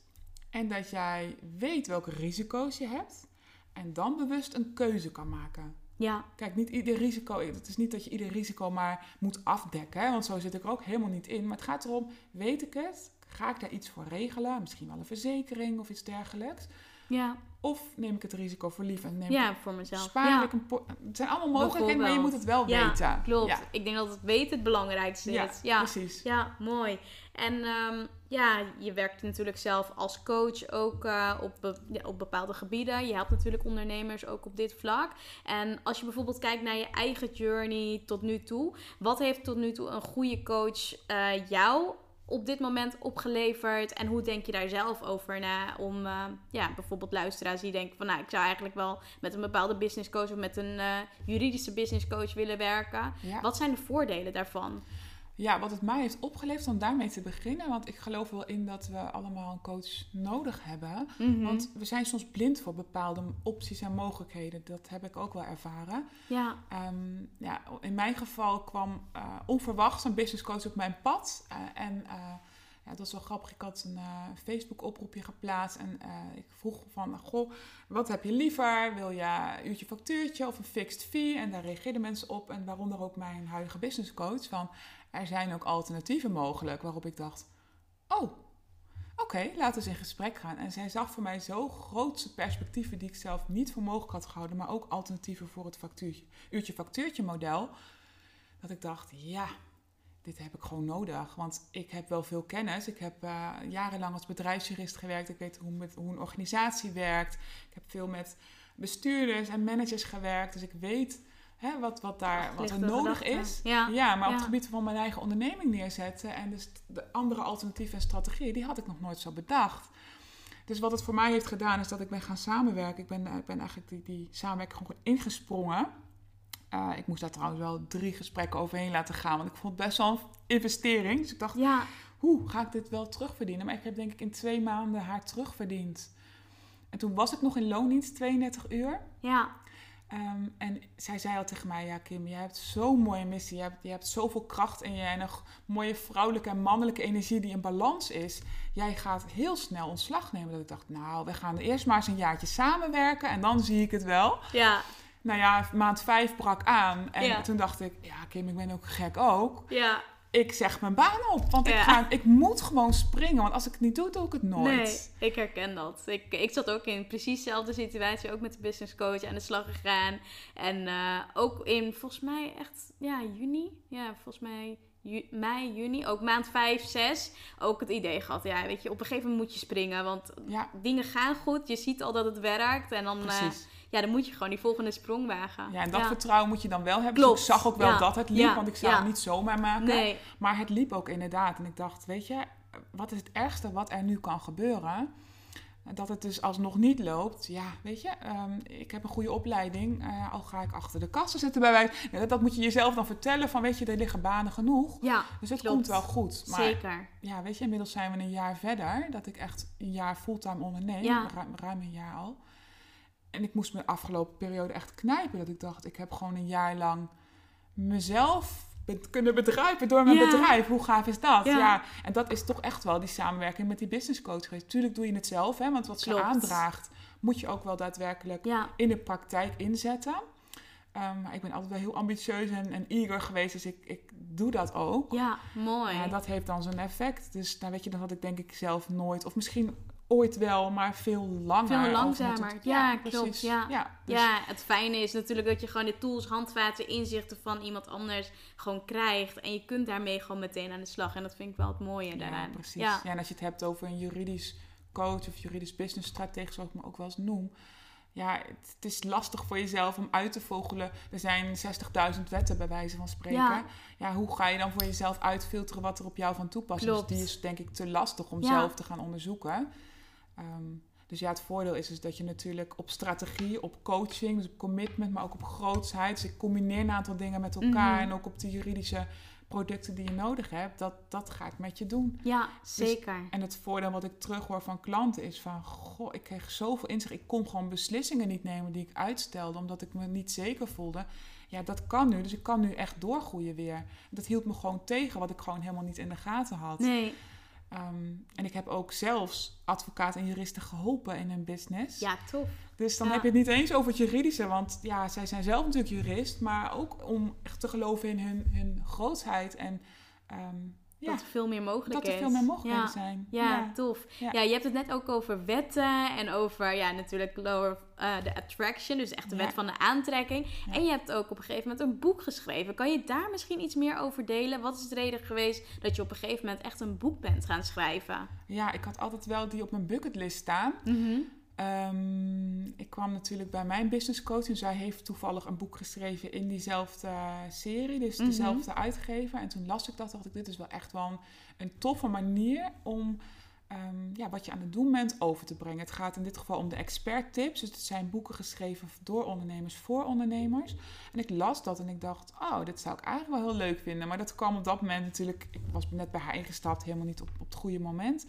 en dat jij weet welke risico's je hebt en dan bewust een keuze kan maken. ja, Kijk, niet ieder risico, het is niet dat je ieder risico maar moet afdekken, hè, want zo zit ik er ook helemaal niet in. Maar het gaat erom, weet ik het? Ga ik daar iets voor regelen? Misschien wel een verzekering of iets dergelijks. Ja. Of neem ik het risico voor lief en neem ja, voor mezelf. spaar ja. ik een Het zijn allemaal mogelijkheden, maar je moet het wel Ja, weten. Klopt. Ja, Ik denk dat het weten het belangrijkste is. Ja, precies. ja mooi. En ehm, ja, je werkt natuurlijk zelf als coach ook eh, op, be- ja, op bepaalde gebieden. Je helpt natuurlijk ondernemers ook op dit vlak. En als je bijvoorbeeld kijkt naar je eigen journey tot nu toe. Wat heeft tot nu toe een goede coach eh, jou op dit moment opgeleverd? En hoe denk je daar zelf over na? Om eh, ja, bijvoorbeeld luisteraars die denken van... nou, ik zou eigenlijk wel met een bepaalde business coach... of met een eh, juridische business coach willen werken. Ja. Wat zijn de voordelen daarvan? Ja, wat het mij heeft opgeleverd om daarmee te beginnen. Want ik geloof wel in dat we allemaal een coach nodig hebben. Mhm. Want we zijn soms blind voor bepaalde opties en mogelijkheden. Dat heb ik ook wel ervaren. Ja, Ehm, ja, in mijn geval kwam eh, onverwachts een business coach op mijn pad. Eh, en eh, ja, dat was wel grappig. Ik had een eh, Facebook-oproepje geplaatst. En ik vroeg van, goh, wat heb je liever? Wil je een uurtje factuurtje of een fixed fee? En daar reageerden mensen op. En waaronder ook mijn huidige business coach. Van, er zijn ook alternatieven mogelijk. Waarop ik dacht, oh, oké, laten we eens in gesprek gaan. En zij zag voor mij zo grootse perspectieven die ik zelf niet voor mogelijk had gehouden. Maar ook alternatieven voor het factuurtje, uurtje factuurtje model. Dat ik dacht, ja, dit heb ik gewoon nodig. Want ik heb wel veel kennis. Ik heb eh, jarenlang als bedrijfsjurist gewerkt. Ik weet hoe, met, hoe een organisatie werkt. Ik heb veel met bestuurders en managers gewerkt. Dus ik weet hè, wat, wat, daar, wat er nodig is. Ja. Ja, maar op het gebied van mijn eigen onderneming neerzetten en dus de andere alternatieven en strategieën, die had ik nog nooit zo bedacht. Dus wat het voor mij heeft gedaan, is dat ik ben gaan samenwerken. Ik ben, ik ben eigenlijk die, die samenwerking gewoon ingesprongen. Eh, ik moest daar trouwens wel drie gesprekken overheen laten gaan, want ik vond het best wel een investering. Dus ik dacht, Ja, hoe ga ik dit wel terugverdienen? Maar ik heb denk ik in twee maanden haar terugverdiend. En toen was ik nog in loondienst, 32 uur. ja, Ehm, en zij zei al tegen mij, ja Kim, jij hebt zo'n mooie missie. Je hebt, je hebt zoveel kracht in je en een mooie vrouwelijke en mannelijke energie die in balans is. Jij gaat heel snel ontslag nemen. Dat ik dacht, nou, we gaan eerst maar eens een jaartje samenwerken en dan zie ik het wel. ja, Nou ja, maand vijf brak aan en Ja. toen dacht ik, ja Kim, ik ben ook gek ook. ja, ik zeg mijn baan op. Want ik, ga, ik moet gewoon springen. Want als ik het niet doe, doe ik het nooit. Nee, ik herken dat. Ik, ik zat ook in precies dezelfde situatie. Ook met de business coach aan de slag gegaan. En uh, ook in, volgens mij echt, ja, juni. Ja, volgens mij mei, juni, ook maand 5, 6, ook het idee gehad. Ja, weet je, op een gegeven moment moet je springen. Want ja. dingen gaan goed. Je ziet al dat het werkt. En dan, uh, ja, dan moet je gewoon die volgende sprong wagen. Ja, en dat vertrouwen moet je dan wel hebben. Dus ik zag ook wel dat het liep, want ik zou het niet zomaar maken. Nee. Maar het liep ook inderdaad. En ik dacht, weet je, wat is het ergste wat er nu kan gebeuren? Dat het dus alsnog niet loopt. Ja, weet je, um, ik heb een goede opleiding. Uh, al ga ik achter de kassen zitten bij mij. Ja, dat, moet je jezelf dan vertellen van, weet je, er liggen banen genoeg. Ja, dus het komt wel goed. Maar, Zeker. Ja, weet je, inmiddels zijn we een jaar verder. Dat ik echt een jaar fulltime onderneem. Ruim een jaar al. En ik moest me de afgelopen periode echt knijpen. Dat ik dacht, ik heb gewoon een jaar lang mezelf kunnen bedrijven door mijn bedrijf. Hoe gaaf is dat? Ja. En dat is toch echt wel die samenwerking met die business coach geweest. Tuurlijk doe je het zelf, hè, want wat ze aandraagt, moet je ook wel daadwerkelijk in de praktijk inzetten. Um, maar ik ben altijd wel heel ambitieus en, en eager geweest, dus ik, ik doe dat ook. Ja, mooi. Ja, dat heeft dan zo'n effect. Dus nou weet je, dat had ik denk ik zelf nooit. Of misschien ooit wel, maar veel langer. Veel langzamer. ja, klopt. Ja. Ja, dus... ja, het fijne is natuurlijk dat je gewoon de tools, handvaten, inzichten van iemand anders gewoon krijgt. En je kunt daarmee gewoon meteen aan de slag. En dat vind ik wel het mooie daaraan. Ja, precies. Ja. en als je het hebt over een juridisch coach of juridisch business stratege, zoals ik me ook wel eens noem. Ja, het, het is lastig voor jezelf om uit te vogelen. Er zijn 60.000 wetten bij wijze van spreken. Ja. ja. hoe ga je dan voor jezelf uitfilteren wat er op jou van toepassing is? Die is denk ik te lastig om zelf te gaan onderzoeken. Ehm, dus ja, het voordeel is dus dat je natuurlijk op strategie, op coaching, dus op commitment, maar ook op grootsheid. Dus ik combineer een aantal dingen met elkaar mhm. en ook op de juridische producten die je nodig hebt, dat, dat ga ik met je doen. Ja, dus zeker. en het voordeel wat ik terughoor van klanten is van, goh, ik kreeg zoveel inzicht. Ik kon gewoon beslissingen niet nemen die ik uitstelde, omdat ik me niet zeker voelde. Ja, dat kan nu, dus ik kan nu echt doorgroeien weer. Dat hield me gewoon tegen, wat ik gewoon helemaal niet in de gaten had. Nee. Ehm, en ik heb ook zelfs advocaten en juristen geholpen in hun business. Ja, tof. Dus dan heb je het niet eens over het juridische, want ja, zij zijn zelf natuurlijk jurist, maar ook om echt te geloven in hun, hun grootheid en ehm, ja, dat er veel meer mogelijkheden Dat er veel meer mogelijkheden zijn. Ja, tof. Ja. je hebt het net ook over wetten en over ja, natuurlijk lower uh, de attraction, dus echt de wet van de aantrekking. En je hebt ook op een gegeven moment een boek geschreven. Kan je daar misschien iets meer over delen? Wat is de reden geweest dat je op een gegeven moment echt een boek bent gaan schrijven? Ja, ik had altijd wel die op mijn bucketlist staan. Mhm. Ehm, ik kwam natuurlijk bij mijn business coach en zij heeft toevallig een boek geschreven in diezelfde serie, dus mhm. dezelfde uitgever. En toen las ik dat, dacht ik, dit is wel echt wel een, toffe manier om ehm, ja, wat je aan het doen bent over te brengen. Het gaat in dit geval om de expert tips, dus het zijn boeken geschreven door ondernemers voor ondernemers. En ik las dat en ik dacht, oh, dit zou ik eigenlijk wel heel leuk vinden. Maar dat kwam op dat moment natuurlijk, ik was net bij haar ingestapt, helemaal niet op, op het goede moment.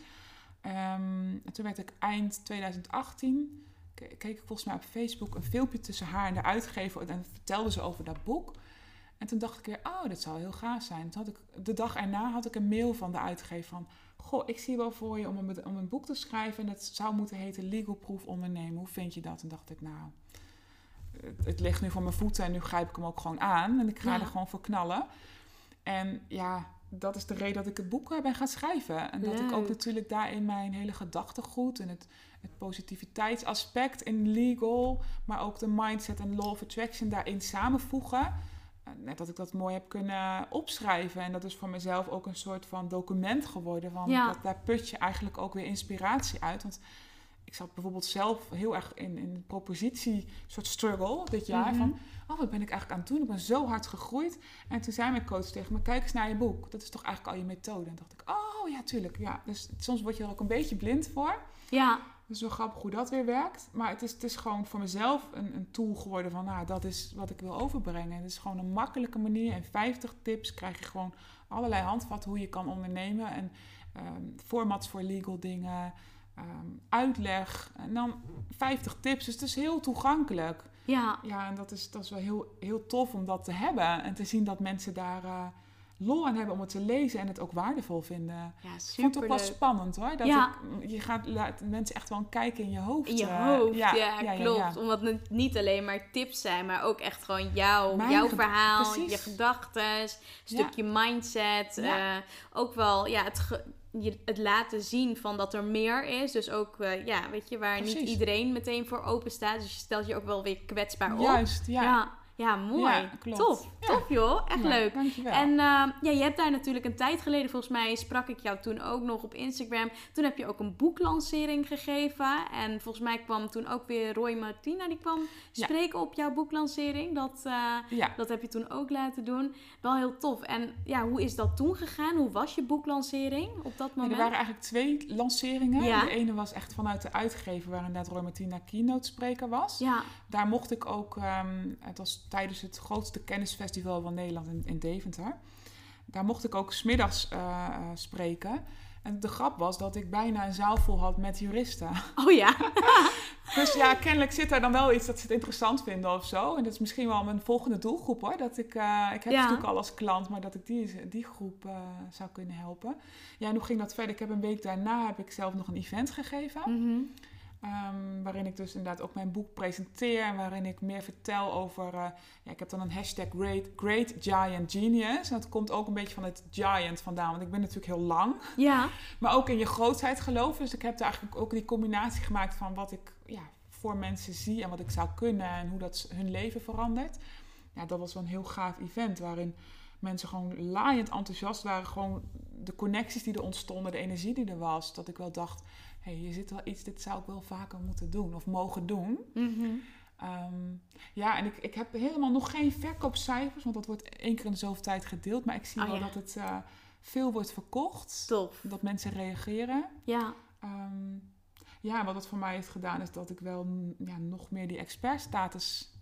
Um, en toen werd ik eind 2018, keek ik volgens mij op Facebook een filmpje tussen haar en de uitgever en vertelde ze over dat boek. En toen dacht ik weer, oh, dat zou heel gaaf zijn. Toen had ik, de dag erna had ik een mail van de uitgever van... Goh, ik zie wel voor je om een, om een boek te schrijven... en dat zou moeten heten Legal Proof Ondernemen. Hoe vind je dat? En dacht ik, nou, het, het, ligt nu voor mijn voeten... en nu grijp ik hem ook gewoon aan. En ik ga er gewoon voor knallen. En ja, dat is de reden dat ik het boek eh, ben gaan schrijven. En dat ik ook natuurlijk daarin mijn hele gedachtegoed en het, het positiviteitsaspect in legal, maar ook de mindset en law of attraction daarin samenvoegen. Net dat ik dat mooi heb kunnen opschrijven. En dat is voor mezelf ook een soort van document geworden. Van dat, daar put je eigenlijk ook weer inspiratie uit. Want ik zat bijvoorbeeld zelf heel erg in, in een propositie, soort struggle dit jaar. Mhm. Van, oh, wat ben ik eigenlijk aan het doen? Ik ben zo hard gegroeid. En toen zei mijn coach tegen me, kijk eens naar je boek. Dat is toch eigenlijk al je methode? En dacht ik, oh ja, tuurlijk. Ja. Dus soms word je er ook een beetje blind voor. Ja. Dus wel grappig hoe dat weer werkt. Maar het is, het is gewoon voor mezelf een, een tool geworden van, nou, dat is wat ik wil overbrengen. Het is gewoon een makkelijke manier. En 50 tips krijg je gewoon allerlei handvatten hoe je kan ondernemen. En um, formats voor legal dingen. Ehm, uitleg en dan 50 tips. Dus het is heel toegankelijk. Ja. Ja, en dat is, dat is wel heel, heel tof om dat te hebben en te zien dat mensen daar uh, lol aan hebben om het te lezen en het ook waardevol vinden. Ja, Ik vond het ook super wel spannend hoor. Dat Ja. ik, je gaat laat mensen echt wel een kijken in je hoofd. In je eh, hoofd, ja, ja, klopt. Omdat het niet alleen maar tips zijn, maar ook echt gewoon jouw, Mijn jouw verhaal, precies. je gedachten, stukje mindset. Eh, ook wel ja, het, ge- je, het laten zien van dat er meer is. Dus ook, eh, ja, weet je, waar niet iedereen meteen voor open staat. Dus je stelt je ook wel weer kwetsbaar op. Juist, ja. ja. Ja, mooi. Ja, klopt. Tof, Ja. tof joh. Echt Ja, leuk. Dankjewel. En eh, ja, je hebt daar natuurlijk een tijd geleden, volgens mij sprak ik jou toen ook nog op Instagram. Toen heb je ook een boeklancering gegeven. En volgens mij kwam toen ook weer Roy Martina, die kwam spreken op jouw boeklancering. Dat, ja. dat heb je toen ook laten doen. Wel heel tof. En ja, hoe is dat toen gegaan? Hoe was je boeklancering op dat moment? er waren eigenlijk twee lanceringen. De ene was echt vanuit de uitgever, waar inderdaad Roy Martina keynote spreker was. Ja, Daar mocht ik ook, ehm, het was tijdens het grootste kennisfestival van Nederland in, in Deventer. Daar mocht ik ook smiddags eh, spreken. En de grap was dat ik bijna een zaal vol had met juristen. *laughs* oh ja. *laughs* Dus ja, kennelijk zit daar dan wel iets dat ze het interessant vinden of zo. En dat is misschien wel mijn volgende doelgroep hoor. Dat ik, eh, ik heb Ja. natuurlijk al als klant, maar dat ik die, die groep zou kunnen helpen. Ja, en hoe ging dat verder? Ik heb een week daarna heb ik zelf nog een event gegeven. Mhm. Ehm, waarin ik dus inderdaad ook mijn boek presenteer. En waarin ik meer vertel over... eh, ja, ik heb dan een hashtag Great, Great Giant Genius. En dat komt ook een beetje van het giant vandaan. Want ik ben natuurlijk heel lang. Ja, *laughs* Maar ook in je grootheid geloven. Dus ik heb daar eigenlijk ook die combinatie gemaakt van wat ik ja, voor mensen zie en wat ik zou kunnen en hoe dat hun leven verandert. Ja, dat was wel een heel gaaf event waarin mensen gewoon laaiend enthousiast waren. Gewoon de connecties die er ontstonden, de energie die er was. Dat ik wel dacht, hey, je zit wel iets, dit zou ik wel vaker moeten doen of mogen doen. Mhm. Ehm, ja, en ik, ik heb helemaal nog geen verkoopcijfers, want dat wordt één keer in de zoveel tijd gedeeld. Maar ik zie Oh, wel ja. dat het eh, veel wordt verkocht. Dat mensen reageren. Ja, Ehm, ja, wat het voor mij heeft gedaan is dat ik wel ja, nog meer die expertstatus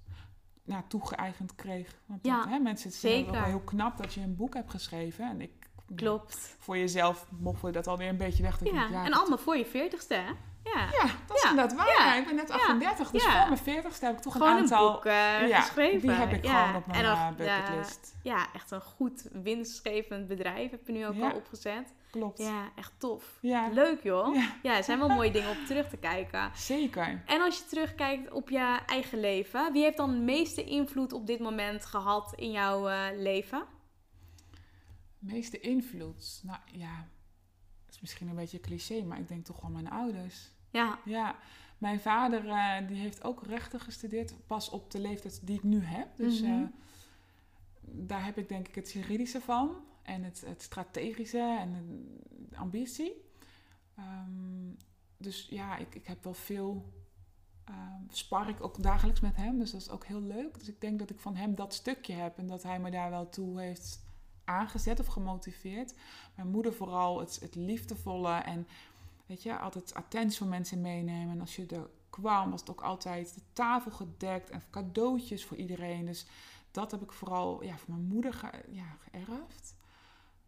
ja, toegeëigend kreeg. Want Ja, dat, hè, mensen zeker. wel heel knap dat je een boek hebt geschreven. En ik, klopt. voor jezelf moffel je dat alweer een beetje weg. Dat ik Ja, denk, ja, en allemaal voor je veertigste, hè? Ja. Ja, dat is Ja, inderdaad waar. ja, Ik ben net 38, dus voor mijn 40ste heb ik toch Gewoon een aantal... boek eh, ja, geschreven. die heb ik gewoon op mijn eh, bucketlist. Ja, echt een goed winstgevend bedrijf heb je nu ook al opgezet. Klopt. Ja, echt tof. ja, Leuk joh. Ja. Er zijn wel *laughs* mooie dingen op terug te kijken. zeker. En als je terugkijkt op je eigen leven, wie heeft dan de meeste invloed op dit moment gehad in jouw eh, leven? Meeste invloed? Nou ja, dat is misschien een beetje cliché, maar ik denk toch wel mijn ouders. Ja, Ja, mijn vader eh, die heeft ook rechten gestudeerd, pas op de leeftijd die ik nu heb. Dus Mhm. eh, daar heb ik denk ik het juridische van en het, het strategische en de ambitie. Ehm, dus ja, ik, ik heb wel veel, ehm spar ik ook dagelijks met hem, dus dat is ook heel leuk. Dus ik denk dat ik van hem dat stukje heb en dat hij me daar wel toe heeft aangezet of gemotiveerd. Mijn moeder vooral het, het liefdevolle en weet je, altijd attentie van mensen meenemen. En als je er kwam, was het ook altijd de tafel gedekt en cadeautjes voor iedereen. Dus dat heb ik vooral ja, van mijn moeder ge, ja, geërfd.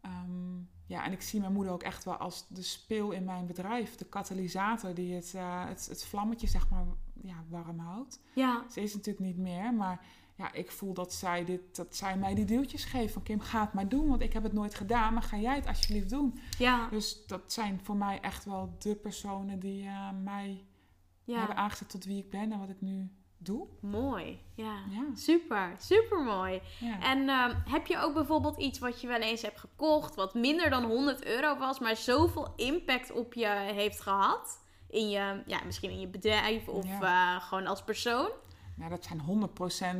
Ehm, ja, en ik zie mijn moeder ook echt wel als de speel in mijn bedrijf. De katalysator die het, eh, het, het vlammetje zeg maar ja, warm houdt. ja, Ze is natuurlijk niet meer, maar ja, ik voel dat zij, dit, dat zij mij die deeltjes geeft. Van Kim, ga het maar doen, want ik heb het nooit gedaan. Maar ga jij het alsjeblieft doen. ja, Dus dat zijn voor mij echt wel de personen die eh, mij hebben aangezet tot wie ik ben en wat ik nu doe. Mooi. Ja. Ja, Super, super mooi. ja. En ehm, heb je ook bijvoorbeeld iets wat je wel eens hebt gekocht, wat minder dan 100 euro was, maar zoveel impact op je heeft gehad? In je, ja, misschien in je bedrijf of eh, gewoon als persoon? Nou, dat zijn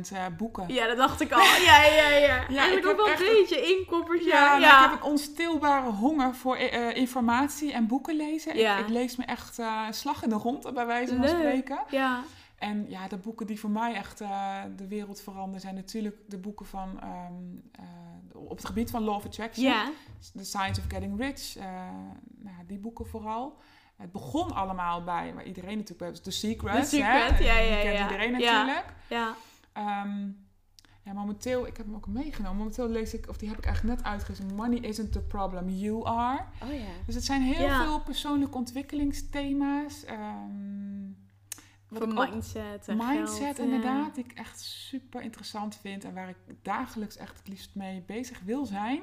100% eh, boeken. Ja, dat dacht ik al. Ja, ja, ja. *laughs* Ja, je ik heb wel een beetje inkoppertje. Ja, Ja, nou, ik heb een onstilbare honger voor eh, eh, informatie en boeken lezen. Ja. Ik, ik lees me echt eh, slag in de grond, bij wijze van Leuk. spreken. ja. En ja, de boeken die voor mij echt de wereld veranderen zijn natuurlijk de boeken van ehm, eh, op het gebied van Law of Attraction. ja. The Science of Getting Rich. nou, die boeken vooral. Het begon allemaal bij, waar iedereen natuurlijk bij was, The Secret. The Secret, hè? ja, Die ja, kent ja. iedereen Ja. natuurlijk. ja. Ehm, ja, momenteel, ik heb hem ook meegenomen. Momenteel lees ik, of die heb ik eigenlijk net uitgelezen. Money isn't the problem, you are. Oh ja. Dus het zijn heel Ja. veel persoonlijke ontwikkelingsthema's. ehm, wat ook- mindset mindset geld, ja. inderdaad, die ik echt super interessant vind en waar ik dagelijks echt het liefst mee bezig wil zijn.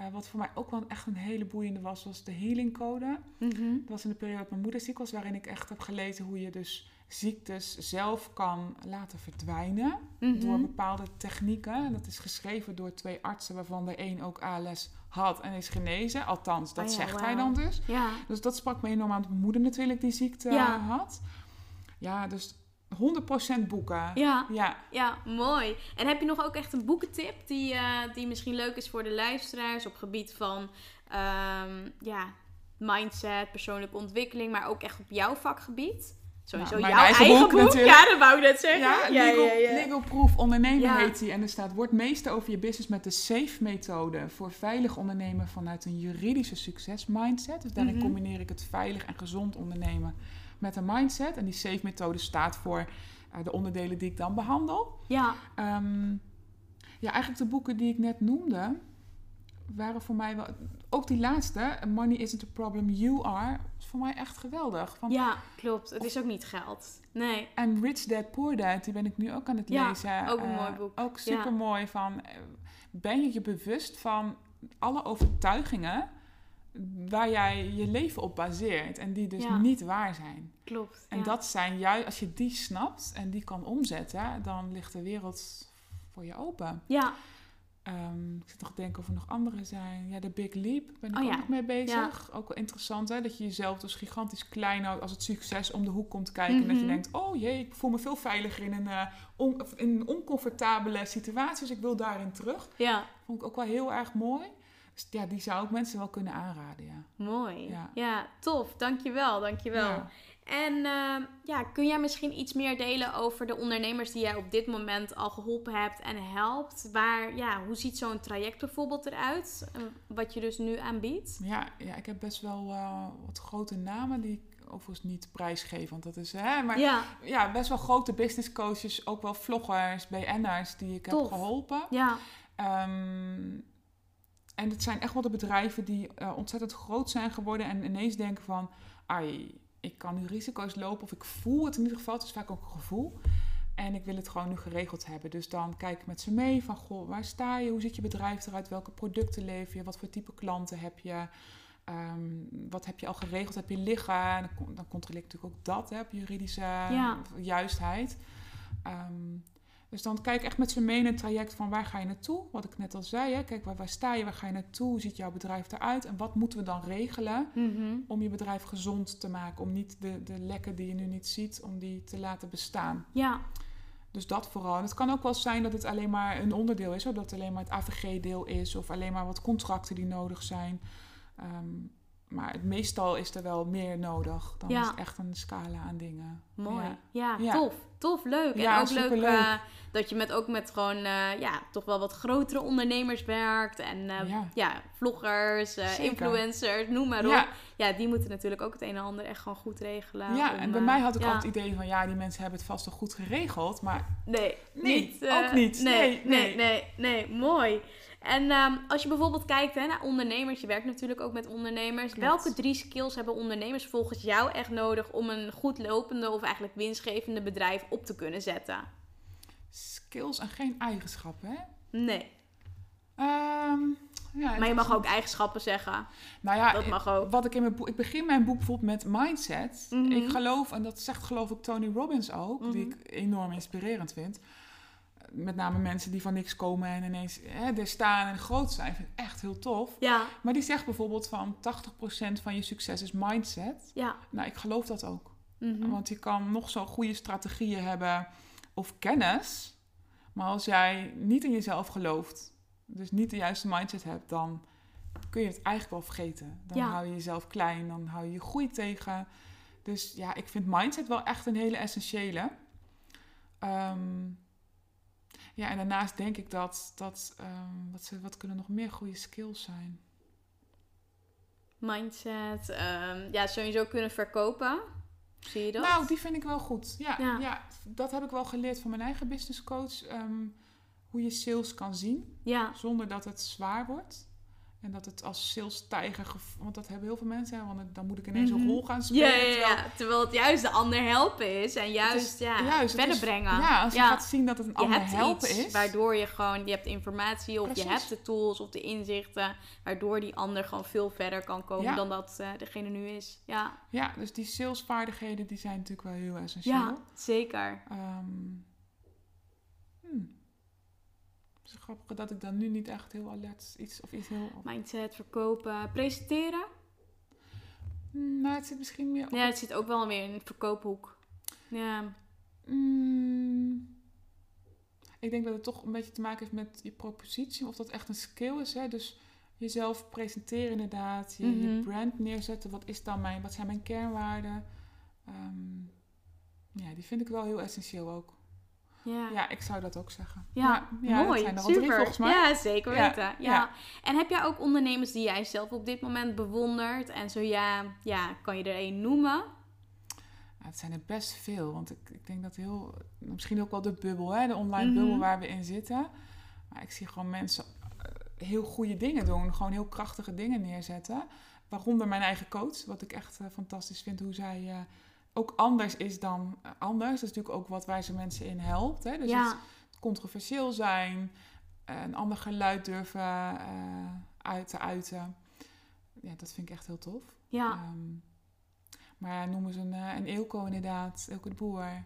Uh, wat voor mij ook wel echt een hele boeiende was, was de Healing Code. Mhm. Dat was in de periode dat mijn moeder ziek was, waarin ik echt heb gelezen hoe je dus ziektes zelf kan laten verdwijnen Mhm. door bepaalde technieken. En dat is geschreven door twee artsen, waarvan de een ook ALS had en is genezen. Althans, dat Oh ja, zegt hij dan dus. Ja. Dus dat sprak me enorm aan dat mijn moeder natuurlijk die ziekte Ja. had. Ja, dus 100% boeken. Ja. Ja, Ja, mooi. En heb je nog ook echt een boekentip die, eh, die misschien leuk is voor de luisteraars op gebied van ehm, ja, mindset, persoonlijke ontwikkeling, maar ook echt op jouw vakgebied? Sowieso Nou, jouw eigen eigen, boek. Ja, dat wou ik net zeggen. Ja, ja, legal, ja, ja. legal Proof Ondernemen heet die. En er staat, word meester over je business met de SAFE-methode voor veilig ondernemen vanuit een juridische succesmindset. Dus daarin Mhm. combineer ik het veilig en gezond ondernemen met een mindset. En die SAFE-methode staat voor eh, de onderdelen die ik dan behandel. Ja, Ehm, ja, eigenlijk de boeken die ik net noemde, waren voor mij wel... Ook die laatste, Money Isn't a Problem, You Are, is voor mij echt geweldig. Van, ja, klopt. Het is ook niet geld. Nee. en Rich Dad Poor Dad, die ben ik nu ook aan het Ja, lezen. ook een Eh, mooi boek. Ook super mooi van, eh, ben je je bewust van alle overtuigingen waar jij je leven op baseert en die dus Ja. niet waar zijn. Klopt. En ja. dat zijn juist, als je die snapt en die kan omzetten, dan ligt de wereld voor je open. Ja, Ehm, ik zit nog te denken of er nog andere zijn. Ja, de Big Leap ben ik Oh ook ja. nog mee bezig. Ook wel interessant, hè? Dat je jezelf dus gigantisch klein houdt als het succes om de hoek komt kijken. En dat je Mhm. denkt, oh jee, ik voel me veel veiliger in een, eh, on- in een oncomfortabele situatie. Dus ik wil daarin terug. ja. Vond ik ook wel heel erg mooi. Dus ja, die zou ik mensen wel kunnen aanraden, ja. Mooi. Ja. Ja. tof. Dankjewel, dankjewel. Ja. En ehm, ja, kun jij misschien iets meer delen over de ondernemers die jij op dit moment al geholpen hebt en helpt? Waar, ja, hoe ziet zo'n traject bijvoorbeeld eruit? Wat je dus nu aanbiedt? Ja, ja, ik heb best wel eh, wat grote namen die ik overigens niet prijsgeef. Want dat is, hè, maar Ja, ja, best wel grote business coaches, ook wel vloggers, BN'ers die ik Tof. heb geholpen. ja, Ehm, en het zijn echt wel de bedrijven die eh, ontzettend groot zijn geworden en ineens denken van, ai, ik kan nu risico's lopen of ik voel het in ieder geval. Het is vaak ook een gevoel. En ik wil het gewoon nu geregeld hebben. Dus dan kijk ik met ze mee van, goh, waar sta je? Hoe ziet je bedrijf eruit? Welke producten lever je? Wat voor type klanten heb je? Ehm, wat heb je al geregeld? Heb je liggen? En dan, dan controleer ik natuurlijk ook dat, hè, op juridische Ja. juistheid. Ehm, dus dan kijk echt met ze mee in traject van waar ga je naartoe? Wat ik net al zei, hè? kijk waar, waar sta je, waar ga je naartoe? Hoe ziet jouw bedrijf eruit? En wat moeten we dan regelen mhm, om je bedrijf gezond te maken? Om niet de, de lekken die je nu niet ziet, om die te laten bestaan. ja, Dus dat vooral. En het kan ook wel zijn dat het alleen maar een onderdeel is, hoor. dat het alleen maar het AVG-deel is of alleen maar wat contracten die nodig zijn. Ehm, maar het meestal is er wel meer nodig. Dan Ja. is het echt een scala aan dingen. mooi. Ja. Ja, Ja. tof. Tof, leuk. En ook leuk eh, dat je met, ook met gewoon, eh, ja, toch wel wat grotere ondernemers werkt. En eh, ja. Vloggers, influencers, noem maar op. Ja, die moeten natuurlijk ook het een en ander echt gewoon goed regelen. ja, om, en bij mij had ik al het idee van ja, die mensen hebben het vast wel goed geregeld. Maar Nee, Nee, niet, ook niet. Nee, Nee, nee, nee, nee. nee, mooi. En ehm, als je bijvoorbeeld kijkt hè, naar ondernemers, je werkt natuurlijk ook met ondernemers. Klopt. Welke drie skills hebben ondernemers volgens jou echt nodig om een goed lopende of eigenlijk winstgevende bedrijf op te kunnen zetten? skills en geen eigenschappen, hè? Nee, Ehm, ja, maar je mag ook eigenschappen zeggen. Nou ja, Dat mag ook. Wat ik in mijn boek, ik begin mijn boek bijvoorbeeld met mindset. Mhm. Ik geloof, en dat zegt geloof ik Tony Robbins ook, die Mhm. ik enorm inspirerend vind. Met name mensen die van niks komen en ineens hè, er staan en groot zijn, vind ik echt heel tof. Ja, Maar die zegt bijvoorbeeld van 80% van je succes is mindset. ja. Nou, ik geloof dat ook. mhm. Want je kan nog zo goede strategieën hebben of kennis. Maar als jij niet in jezelf gelooft, dus niet de juiste mindset hebt, dan kun je het eigenlijk wel vergeten. Dan Ja. hou je jezelf klein, dan hou je je groei tegen. Dus ja, ik vind mindset wel echt een hele essentiële. Ehm, ja, en daarnaast denk ik dat, dat ehm, wat, ze- wat kunnen nog meer goede skills zijn? Mindset, ehm, ja, sowieso kunnen verkopen. Zie je dat? Nou, die vind ik wel goed. Ja, Ja. ja. dat heb ik wel geleerd van mijn eigen business coach. ehm, hoe je sales kan zien Ja, zonder dat het zwaar wordt. En dat het als salestijger, gev- want dat hebben heel veel mensen, hè, want dan moet ik ineens een Mhm. rol gaan spelen. ja, ja, terwijl- ja. Terwijl het juist de ander helpen is. En juist, is- ja, juist, verder is- brengen. Ja, als je gaat zien dat het een je ander hebt helpen iets is. waardoor je gewoon, je hebt informatie of je hebt de tools of de inzichten, waardoor die ander gewoon veel verder kan komen dan dat eh, degene nu is. Ja, Ja, dus die salesvaardigheden die zijn natuurlijk wel heel essentieel. ja zeker. Ehm, hmm. Het is grappig dat ik dan nu niet echt heel alert iets of iets heel. Mindset, verkopen, presenteren. Hmm, nou, het zit misschien meer op. Ja, het zit ook wel weer in het verkoophoek. Ja, Hmm. ik denk dat het toch een beetje te maken heeft met je propositie, of dat echt een skill is. Hè? Dus jezelf presenteren inderdaad, je, je Mhm. brand neerzetten. Wat is dan mijn, wat zijn mijn kernwaarden? Ehm, ja, die vind ik wel heel essentieel ook. Ja. Ja, ik zou dat ook zeggen. Ja, ja, mooi. Dat zijn er al drie volgens mij. Ja, zeker weten. Ja, ja. En heb jij ook ondernemers die jij zelf op dit moment bewondert? En zo ja, ja kan je er één noemen? Het zijn er best veel, want ik, ik denk dat heel, misschien ook wel de bubbel, hè, de online Mhm. bubbel waar we in zitten. Maar ik zie gewoon mensen eh, heel goede dingen doen, gewoon heel krachtige dingen neerzetten. Waaronder mijn eigen coach, wat ik echt eh, fantastisch vind, hoe zij eh, ook anders is dan eh, anders. Dat is natuurlijk ook wat wij ze mensen in helpt. Hè? Dus ja, het controversieel zijn, eh, een ander geluid durven eh, uit te uiten. Ja, dat vind ik echt heel tof. ja, Ehm, maar ja, noem eens een, een Eelco inderdaad, Eelco de Boer.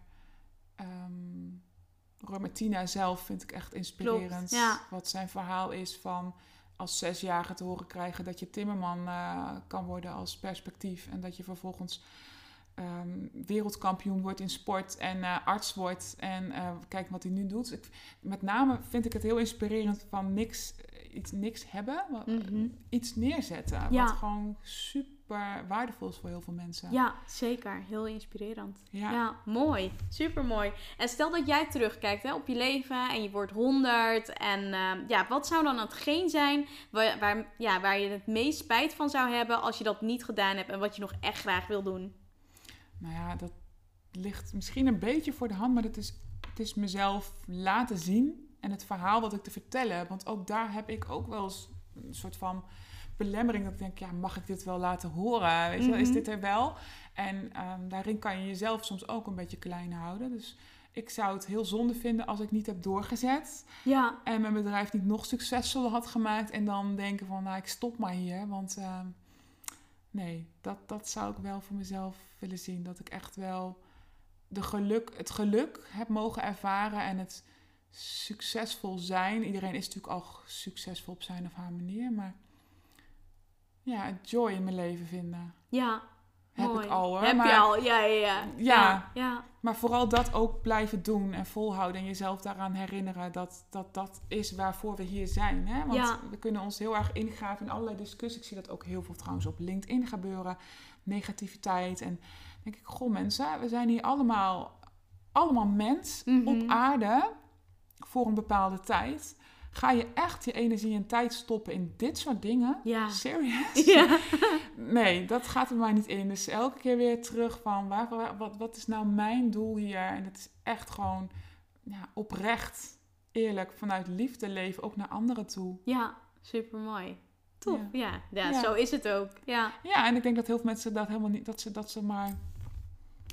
Martina zelf vind ik echt inspirerend. ja. Wat zijn verhaal is van als zesjarige te horen krijgen dat je timmerman kan worden als perspectief. En dat je vervolgens ehm, wereldkampioen wordt in sport en eh, arts wordt. En eh, kijk wat hij nu doet. Ik, met name vind ik het heel inspirerend van niks, eh, iets, niks hebben. wat- Mhm. Iets neerzetten. Ja. Wat gewoon super waardevol is voor heel veel mensen. ja, zeker. Heel inspirerend. Ja. Ja, mooi. Super mooi. En stel dat jij terugkijkt hè, op je leven en je wordt 100. En ehm, ja, wat zou dan hetgeen zijn waar, waar, ja, waar je het meest spijt van zou hebben als je dat niet gedaan hebt en wat je nog echt graag wil doen? Nou ja, dat ligt misschien een beetje voor de hand, maar het is, het is mezelf laten zien en het verhaal wat ik te vertellen heb. Want ook daar heb ik ook wel eens een soort van belemmering dat ik denk, ja, mag ik dit wel laten horen? Weet je wel, is Mhm. dit er wel? En ehm, daarin kan je jezelf soms ook een beetje klein houden. Dus ik zou het heel zonde vinden als ik niet heb doorgezet Ja, en mijn bedrijf niet nog succesvoller had gemaakt en dan denken van, nou, ik stop maar hier, want ehm, nee, dat, dat zou ik wel voor mezelf willen zien. Dat ik echt wel de geluk, het geluk heb mogen ervaren en het succesvol zijn. Iedereen is natuurlijk al succesvol op zijn of haar manier, maar ja, het joy in mijn leven vinden. ja. Heb mooi. ik al hoor. Heb maar, je al, ja, ja, ja. Ja. maar vooral dat ook blijven doen en volhouden en jezelf daaraan herinneren dat dat, dat is waarvoor we hier zijn. Hè? Want Ja. we kunnen ons heel erg ingraven in allerlei discussies. Ik zie dat ook heel veel trouwens op LinkedIn gebeuren. Negativiteit. En denk ik, goh mensen, we zijn hier allemaal, allemaal mens Mhm. op aarde voor een bepaalde tijd. Ga je echt je energie en tijd stoppen in dit soort dingen? Ja. Serious? Ja. *laughs* Nee, dat gaat er maar niet in. Dus elke keer weer terug van waar, waar- wat, wat is nou mijn doel hier? En het is echt gewoon ja, oprecht, eerlijk, vanuit liefde leven, ook naar anderen toe. Ja, super mooi. Tof, Ja. ja. Ja, Ja. zo is het ook. Ja, Ja, en ik denk dat heel veel mensen dat helemaal niet, dat ze, dat ze maar,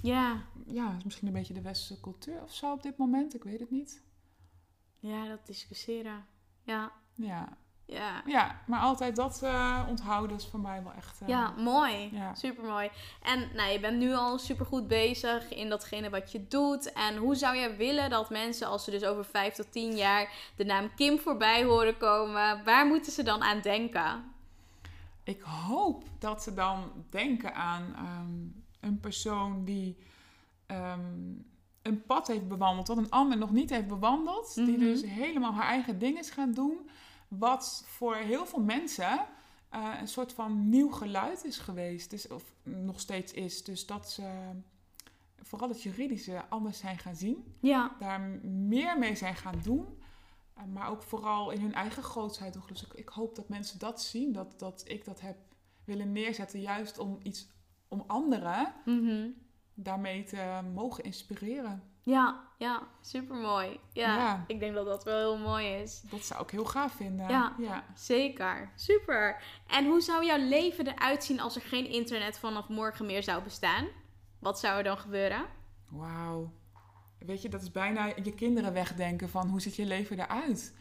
ja. ja, is misschien een beetje de westerse cultuur of zo op dit moment, ik weet het niet. Ja dat discussiëren. Ja, Ja, ja. ja maar altijd dat eh, onthouden is voor mij wel echt. eh, Ja, mooi. Ja. Super mooi. En nou, je bent nu al super goed bezig in datgene wat je doet. En hoe zou jij willen dat mensen, als ze dus over vijf tot tien jaar de naam Kim voorbij horen komen, waar moeten ze dan aan denken? Ik hoop dat ze dan denken aan ehm, een persoon die ehm, een pad heeft bewandeld wat een ander nog niet heeft bewandeld. Die Mhm. dus helemaal haar eigen ding is gaan doen. Wat voor heel veel mensen eh, een soort van nieuw geluid is geweest. Dus, of nog steeds is. Dus dat ze vooral het juridische anders zijn gaan zien. Ja, Daar meer mee zijn gaan doen. Eh, Maar ook vooral in hun eigen grootheid. Dus ik, ik hoop dat mensen dat zien. Dat, dat ik dat heb willen neerzetten. Juist om iets, om anderen mhm. Daarmee te mogen inspireren. Ja, ja, super mooi. Ja, ik denk dat dat wel heel mooi is. Dat zou ik heel gaaf vinden. Ja, ja, zeker. Super. En hoe zou jouw leven eruit zien als er geen internet vanaf morgen meer zou bestaan? Wat zou er dan gebeuren? Wauw. Weet je, dat is bijna je kinderen wegdenken van hoe ziet je leven eruit?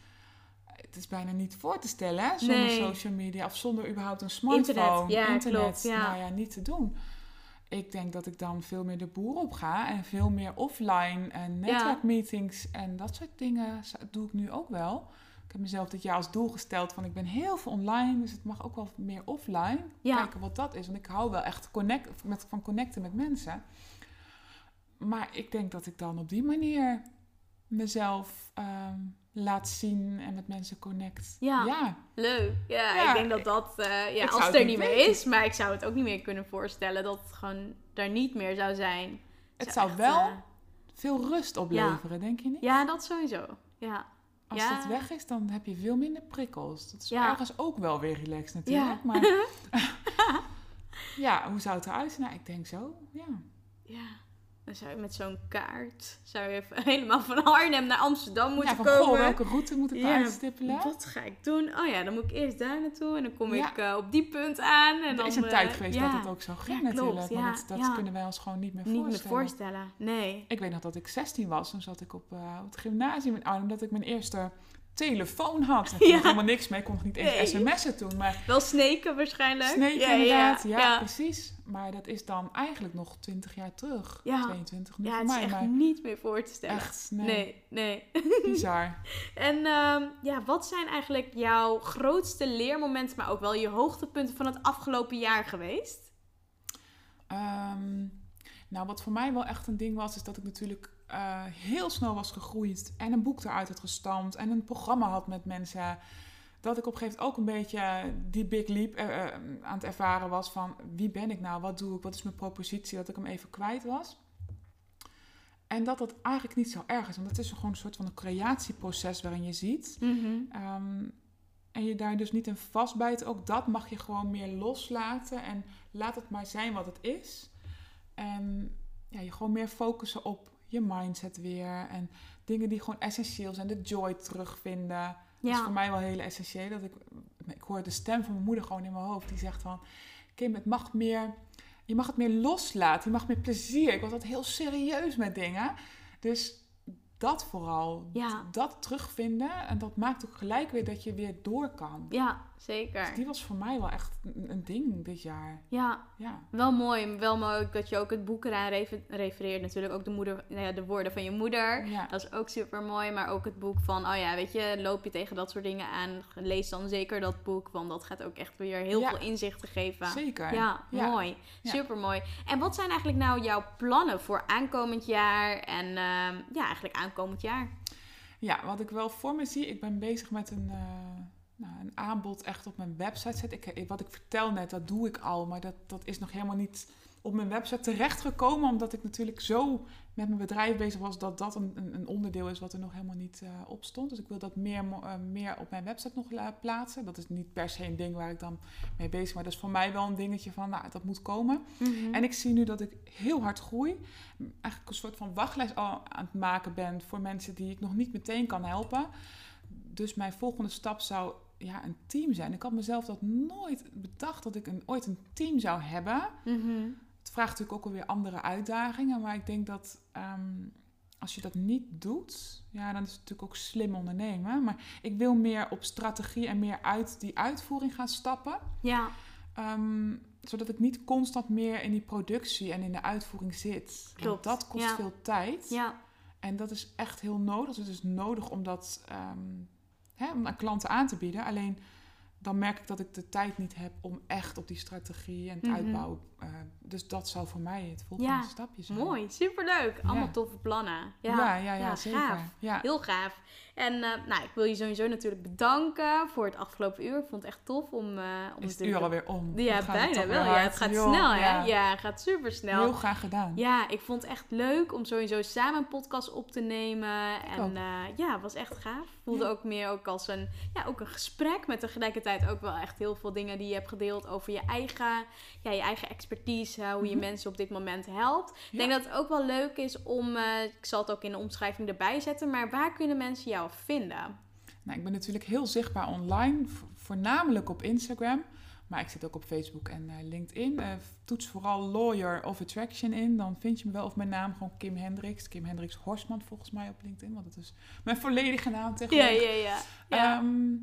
Het is bijna niet voor te stellen, hè? Zonder social media of zonder überhaupt een smartphone. Internet, ja, internet. Klopt, ja. Nou ja, niet te doen ik denk dat ik dan veel meer de boer op ga en veel meer offline en netwerkmeetings en dat soort dingen doe ik nu ook wel. Ik heb mezelf dit jaar als doel gesteld van ik ben heel veel online, dus het mag ook wel meer offline. Kijken wat dat is, want ik hou wel echt connect, met, van connecten met mensen. Maar ik denk dat ik dan op die manier mezelf ehm, laat zien en met mensen connect. Ja, ja. leuk. Ja, ik denk dat dat, uh, ja, als het er niet meer is, maar ik zou het ook niet meer kunnen voorstellen dat het gewoon daar niet meer zou zijn. Het zou, wel uh, veel rust opleveren, denk je niet? Ja, dat sowieso. Ja. Als dat weg is, dan heb je veel minder prikkels. Dat is ergens ook wel weer relaxed natuurlijk. Maar *laughs* *laughs* ja, hoe zou het eruit zien? Nou, ik denk zo, ja. Ja. Dan zou je met zo'n kaart zou je *laughs* helemaal van Arnhem naar Amsterdam moeten ja, van, komen. Goh, welke route moet ik ja, uitstippelen? Wat ga ik doen? Oh ja, dan moet ik eerst daar naartoe en dan kom ik uh, op die punt aan. En er dan, is een tijd geweest dat het ook zo ging natuurlijk. Maar dat, dat kunnen wij ons gewoon niet meer niet voorstellen. Niet meer voorstellen, nee. Ik weet nog dat ik 16 was. Toen zat ik op, uh, op het gymnasium in Arnhem. Dat ik mijn eerste telefoon had. Ik kon helemaal niks mee. Ik kon nog niet eens sms'en toen. Maar Wel sneken waarschijnlijk. Sneken ja, inderdaad. Ja, ja, precies. Maar dat is dan eigenlijk nog 20 jaar terug. Ja. 22 nu ja. Ja, het is echt niet meer voor te stellen. Echt, nee. Nee, Bizar. *laughs* en um, ja, wat zijn eigenlijk jouw grootste leermomenten, maar ook wel je hoogtepunten van het afgelopen jaar geweest? Um, nou, wat voor mij wel echt een ding was, is dat ik natuurlijk uh, heel snel was gegroeid en een boek eruit had gestampt en een programma had met mensen. Dat ik op een gegeven moment ook een beetje die big leap uh, aan het ervaren was van wie ben ik nou, wat doe ik, wat is mijn propositie, dat ik hem even kwijt was. En dat dat eigenlijk niet zo erg is, want het is gewoon een soort van een creatieproces waarin je ziet. Mm um, en je daar dus niet in vastbijt. Ook dat mag je gewoon meer loslaten en laat het maar zijn wat het is. En ja, je gewoon meer focussen op je mindset weer. En dingen die gewoon essentieel zijn. De joy terugvinden. Dat is voor mij wel heel essentieel. Dat ik, ik hoor de stem van mijn moeder gewoon in mijn hoofd. Die zegt van... Kim, het mag meer... Je mag het meer loslaten. Je mag meer plezier. Ik was altijd heel serieus met dingen. Dus dat vooral. Ja. Dat terugvinden. En dat maakt ook gelijk weer dat je weer door kan. Ja, zeker. Dus die was voor mij wel echt een, ding dit jaar. Ja. ja, wel mooi. Wel mooi dat je ook het boek eraan refereert. Natuurlijk ook de, moeder, nou ja, de woorden van je moeder. Ja. Dat is ook super mooi. Maar ook het boek van, oh ja, weet je, loop je tegen dat soort dingen aan. Lees dan zeker dat boek. Want dat gaat ook echt weer heel veel inzichten geven. Zeker. Ja, mooi. Super mooi. En wat zijn eigenlijk nou jouw plannen voor aankomend jaar? En uh, ja, eigenlijk aankomend jaar? Ja, wat ik wel voor me zie, ik ben bezig met een... Uh nou, een aanbod echt op mijn website zet. Ik, wat ik vertel net, dat doe ik al. Maar dat, dat is nog helemaal niet op mijn website terechtgekomen. Omdat ik natuurlijk zo met mijn bedrijf bezig was dat dat een, een onderdeel is wat er nog helemaal niet uh, op stond. Dus ik wil dat meer, uh, meer op mijn website nog plaatsen. Dat is niet per se een ding waar ik dan mee bezig ben. Maar dat is voor mij wel een dingetje van, nou, dat moet komen. Mhm. En ik zie nu dat ik heel hard groei. Eigenlijk een soort van wachtlijst al aan het maken ben voor mensen die ik nog niet meteen kan helpen. Dus mijn volgende stap zou ja, een team zijn. Ik had mezelf dat nooit bedacht dat ik een, ooit een team zou hebben. Mhm. Het vraagt natuurlijk ook alweer andere uitdagingen. Maar ik denk dat ehm, als je dat niet doet, ja, dan is het natuurlijk ook slim ondernemen. Maar ik wil meer op strategie en meer uit die uitvoering gaan stappen. Ja. Ehm, zodat ik niet constant meer in die productie en in de uitvoering zit. Klopt. Want dat kost veel tijd. Ja. En dat is echt heel nodig. Dus het is nodig om dat ehm, hè, om aan klanten aan te bieden. Alleen dan merk ik dat ik de tijd niet heb om echt op die strategie en het mhm. uitbouwen. Uh, dus dat zou voor mij het volgende stapje zijn. Mooi, superleuk. Allemaal toffe plannen. Ja, ja, ja, ja zeker. Gaaf. Heel gaaf. En uh, nou, ik wil je sowieso natuurlijk bedanken voor het afgelopen uur. Ik vond het echt tof om... Uh, om Is het uur alweer om? Ja, bijna wel. Ja, het gaat snel, hè? Ja. het gaat super snel. Heel graag gedaan. Ja, ik vond het echt leuk om sowieso samen een podcast op te nemen. en ja, het was echt gaaf. Voelde ook meer ook als een, ja, ook een gesprek met tegelijkertijd tijd ook wel echt heel veel dingen die je hebt gedeeld over je eigen, ja, je eigen expertise, hoe je mhm. mensen op dit moment helpt. Ik denk dat het ook wel leuk is om, uh, ik zal het ook in de omschrijving erbij zetten, maar waar kunnen mensen jou vinden? Nou, ik ben natuurlijk heel zichtbaar online, voornamelijk op Instagram. Maar ik zit ook op Facebook en uh, LinkedIn. Uh, toets vooral Lawyer of Attraction in. Dan vind je me wel. Of mijn naam gewoon Kim Hendricks. Kim Hendricks Horsman volgens mij op LinkedIn. Want dat is mijn volledige naam tegenwoordig. Ja, ja, ja. Ehm,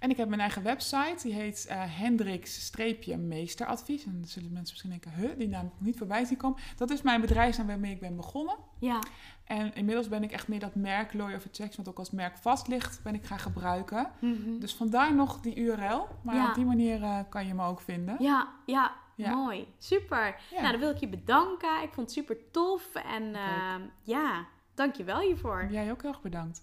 en ik heb mijn eigen website. Die heet uh, Hendricks-meesteradvies. En dan zullen mensen misschien denken, huh, die naam nog niet voorbij zien komen. Dat is mijn bedrijfsnaam waarmee ik ben begonnen. Ja. En inmiddels ben ik echt meer dat merk Lawyer of Attraction, wat ook als merk vast ligt, ben ik gaan gebruiken. Mhm. Dus vandaar nog die URL. Maar op die manier uh, kan je me ook vinden. Ja, ja. Ja. Mooi, super. Nou, dan wil ik je bedanken. Ik vond het super tof. En uh, ja, dank je wel hiervoor. Jij ook heel erg bedankt.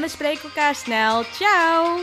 we spreken elkaar snel. Ciao!